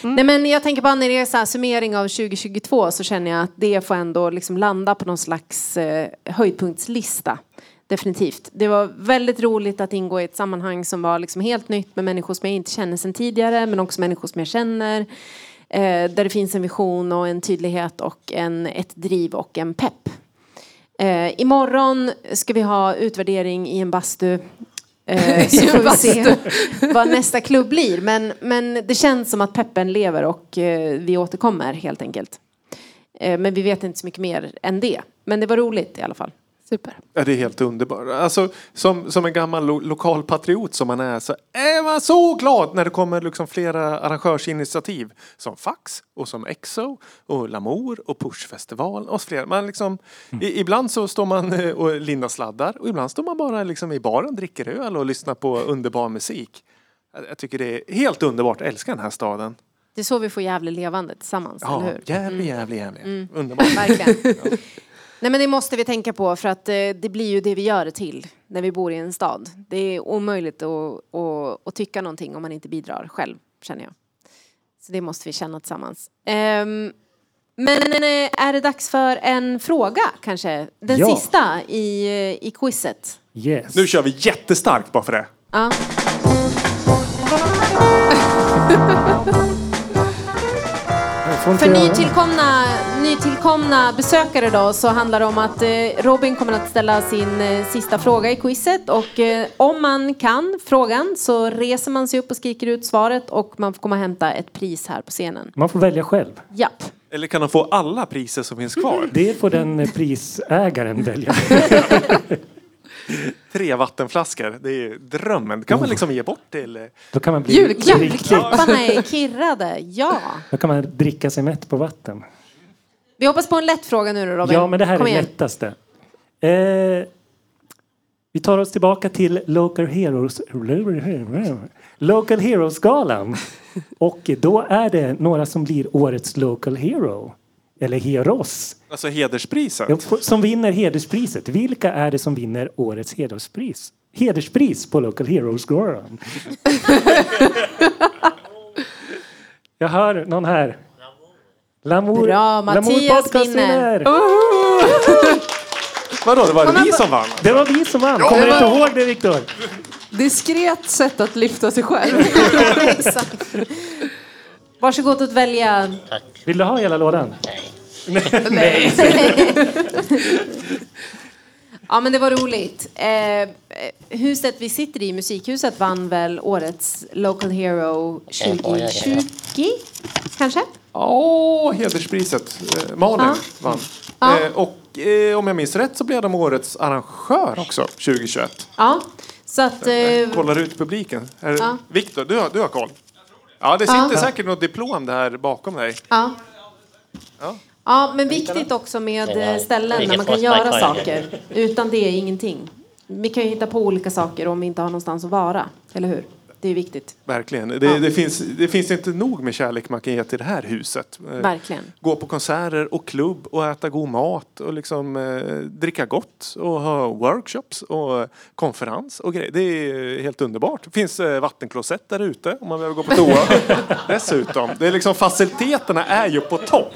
Mm. Nej, men jag tänker bara när det är så här summering av 2022 så känner jag att det får ändå liksom landa på någon slags eh, höjdpunktslista. Definitivt. Det var väldigt roligt att ingå i ett sammanhang som var liksom helt nytt med människor som jag inte känner sedan tidigare men också människor som jag känner. Eh, där det finns en vision och en tydlighet och en, ett driv och en pepp. Eh, imorgon ska vi ha utvärdering i en bastu. Eh, så får vi se vad nästa klubb blir. Men, men det känns som att peppen lever och eh, vi återkommer helt enkelt. Eh, men vi vet inte så mycket mer än det. Men det var roligt i alla fall. Super. Ja, det är helt underbart. Alltså, som, som en gammal lo lokalpatriot som man är så är man så glad när det kommer liksom flera arrangörsinitiativ. Som Fax och som Exo och Lamour och Pushfestival och. Man liksom, i, ibland så står man eh, och lindar sladdar och ibland står man bara liksom i baren, dricker öl och lyssnar på underbar musik. Jag, jag tycker det är helt underbart. Jag älskar den här staden. Det är så vi får Gävle levande tillsammans, eller Ja, hur? jävligt, jävligt, jävligt. Underbart. Verkligen. Nej men det måste vi tänka på för att eh, det blir ju det vi gör till när vi bor i en stad. Det är omöjligt att, att, att tycka någonting om man inte bidrar själv, känner jag. Så det måste vi känna tillsammans. Ehm, men eh, är det dags för en fråga kanske? Den Ja. sista i, eh, i quizet. Yes. Nu kör vi jättestarkt bara för det. Ja. För nytillkomna, nytillkomna besökare då så handlar det om att eh, Robin kommer att ställa sin eh, sista fråga i quizet och eh, om man kan frågan så reser man sig upp och skriker ut svaret och man får komma och hämta ett pris här på scenen. Man får välja själv. Japp. Eller kan de få alla priser som finns kvar? Det får den eh, prisägaren välja. Tre vattenflaskor, det är drömmen. kan man liksom ge bort till... eh, Då kan man bli Julklapp. riktigt... Klapparna är kirrade, ja. Då kan man dricka sig mätt på vatten. Vi hoppas på en lätt fråga nu då Robin. Ja, men det här är Kom det igen. lättaste. Eh, vi tar oss tillbaka till Local Heroes Local Heroes-galan. Och då är det några som blir årets Local Hero. Eller Heroes. Alltså hederspriset. Som vinner hederspriset. Vilka är det som vinner årets hederspris? Hederspris på Local Heroes-galan. Jag hör någon här. Lamour, Bra, Mattias vinner. Vadå, det var det vi som vann? Det var vi som vann. Kommer du inte ihåg det Viktor? Diskret sätt att lyfta sig själv. Varsågod att välja. Vill du ha hela lådan? Ja men det var roligt. Eh, huset vi sitter i, Musikhuset, vann väl årets Local Hero 2020? Kanske? Åh, hederspriset. Eh, Malin Ja. vann. Ja. Eh, och eh, om jag minns rätt så blev de årets arrangör också 2021. Ja. Så att... Eh, Kollar ut publiken. Det- Ja. Viktor, du har, du har koll? Ja, det sitter Ja. säkert något diplom där bakom dig. Ja. Ja. Ja, men viktigt också med eh, ställen där man kan göra saker. Utan det är ingenting. Vi kan ju hitta på olika saker om vi inte har någonstans att vara. Eller hur? Det är viktigt. Verkligen. Det, det, finns, det finns inte nog med kärlek man kan ge till det här huset. Eh, Verkligen. Gå på konserter och klubb och äta god mat och liksom eh, dricka gott och ha workshops och konferens och grejer. Det är helt underbart. Det finns eh, vattenklosett där ute om man behöver gå på toa. Dessutom. Det är liksom faciliteterna är ju på topp.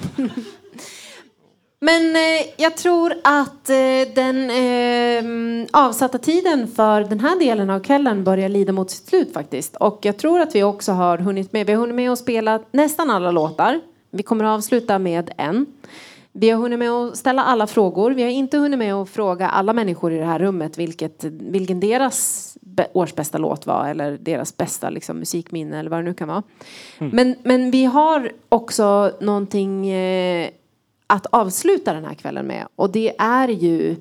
Men eh, jag tror att eh, den eh, avsatta tiden för den här delen av kvällen börjar lida mot sitt slut faktiskt. Och jag tror att vi också har hunnit med, vi har hunnit med att spela nästan alla låtar. Vi kommer att avsluta med en. Vi har hunnit med att ställa alla frågor. Vi har inte hunnit med att fråga alla människor i det här rummet vilket, vilken deras årsbästa låt var eller deras bästa liksom, musikminne eller vad det nu kan vara. Men, men vi har också någonting eh, att avsluta den här kvällen med. Och det är ju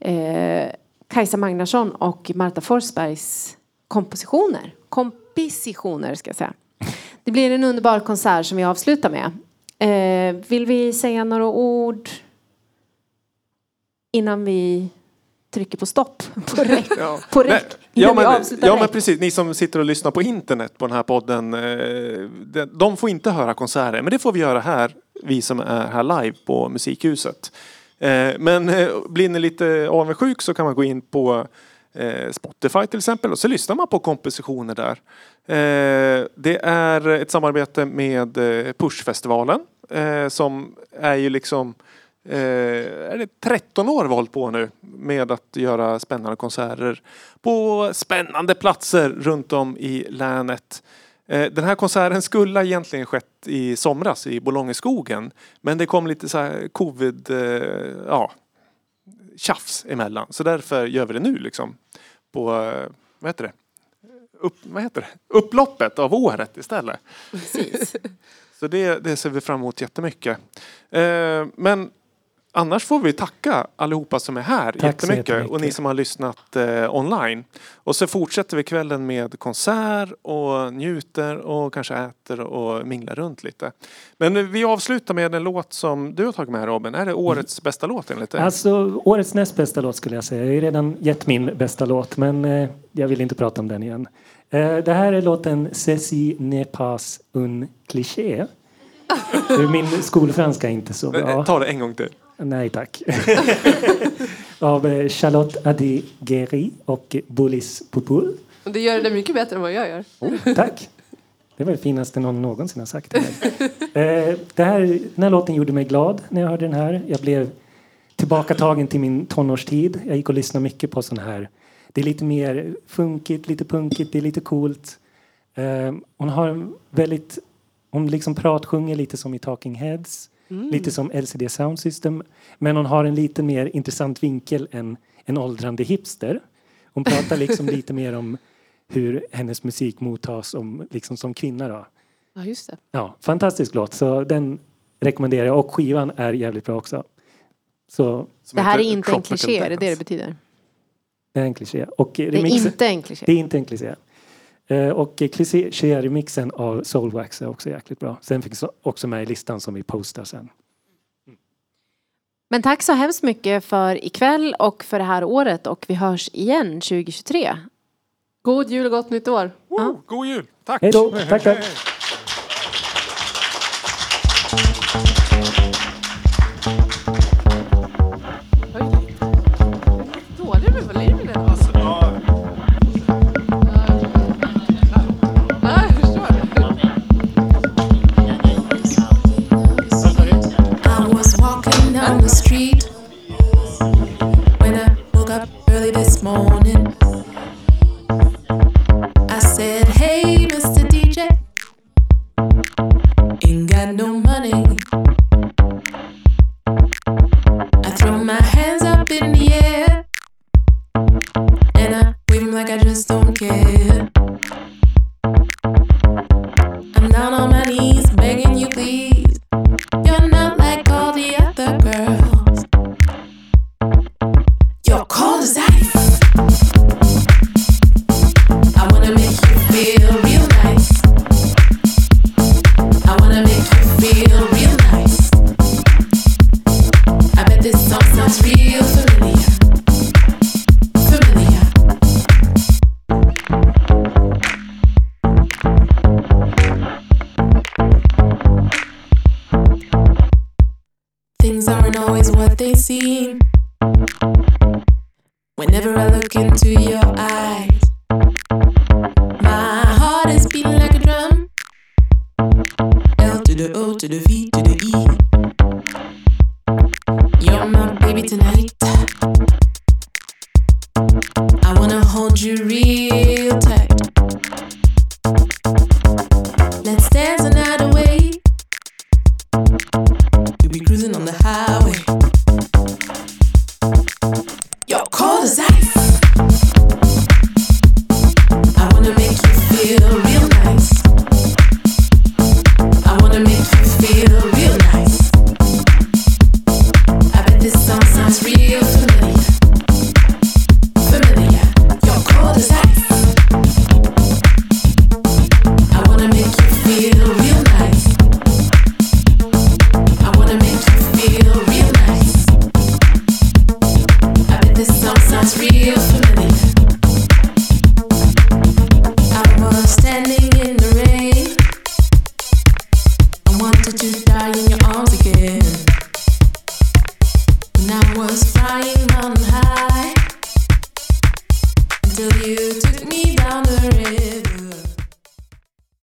eh, Kajsa Magnarsson och Marta Forsbergs kompositioner. Kompositioner ska jag säga. Det blir en underbar konsert som vi avslutar med. Eh, vill vi säga några ord innan vi trycker på stopp? På räck? På räck? ja, men, ja men precis, ni som sitter och lyssnar på internet på den här podden. Eh, de, de får inte höra konserter, men det får vi göra här, vi som är här live på Musikhuset. Eh, men eh, blir ni lite avundsjuk så kan man gå in på eh, Spotify till exempel och så lyssnar man på kompositioner där. Det är ett samarbete med Pushfestivalen som är ju liksom är det 13 år vi har hållit på nu med att göra spännande konserter på spännande platser runt om i länet. Eh, Den här konserten skulle egentligen skett i somras i Bolongeskogen. Men det kom lite så här covid, eh, ja, tjafs emellan. Så därför gör vi det nu liksom. På, vad heter det? Upp, vad heter det? Upploppet av året istället. Precis. Så det, det ser vi fram emot jättemycket. Eh, men annars får vi tacka allihopa som är här Tack jättemycket. jättemycket. Och ni som har lyssnat eh, online. Och så fortsätter vi kvällen med konsert och njuter och kanske äter och minglar runt lite. Men vi avslutar med en låt som du har tagit med Robin. Är det årets bästa låt enligt dig? Alltså, årets näst bästa låt skulle jag säga. Jag har redan gett min bästa låt, men eh, jag vill inte prata om den igen. Eh, det här är låten Ceci n'est pas un cliché. Min skolfranska är inte så Eh, bra. Ta det en gång till. Nej tack. Av eh, Charlotte Adi Geri och Bolis Pupul. Och det gör det mycket bättre än vad jag gör. Oh, tack. Det var det finaste någon någonsin har sagt. Eh, det här, den här låten gjorde mig glad när jag hörde den här. Jag blev tillbakatagen till min tonårstid. Jag gick och lyssnade mycket på sån här. Det är lite mer funkigt, lite punkigt, det är lite coolt. Eh, hon har en väldigt... Hon liksom pratsjunger lite som i Talking Heads. Lite som LCD Sound System. Men hon har en lite mer intressant vinkel än en åldrande hipster. Hon pratar liksom lite mer om hur hennes musik mottas som, liksom som kvinna. Då. Ja, just det. Ja, fantastisk låt, så den rekommenderar jag. Och skivan är jävligt bra också. Så Det här är inte en kliché, är det det betyder? det är en kliché. Och eh, Det är remixen, inte en kliché. det är inte en kliché. Eh, Och kliché-remixen av Soulwax är också jäkligt bra. Sen finns också med i listan som vi postar sen. Men tack så hemskt mycket för ikväll och för det här året och vi hörs igen 2023. God jul och gott nytt år. Oh, god jul! Tack! Hej då! Tack, tack!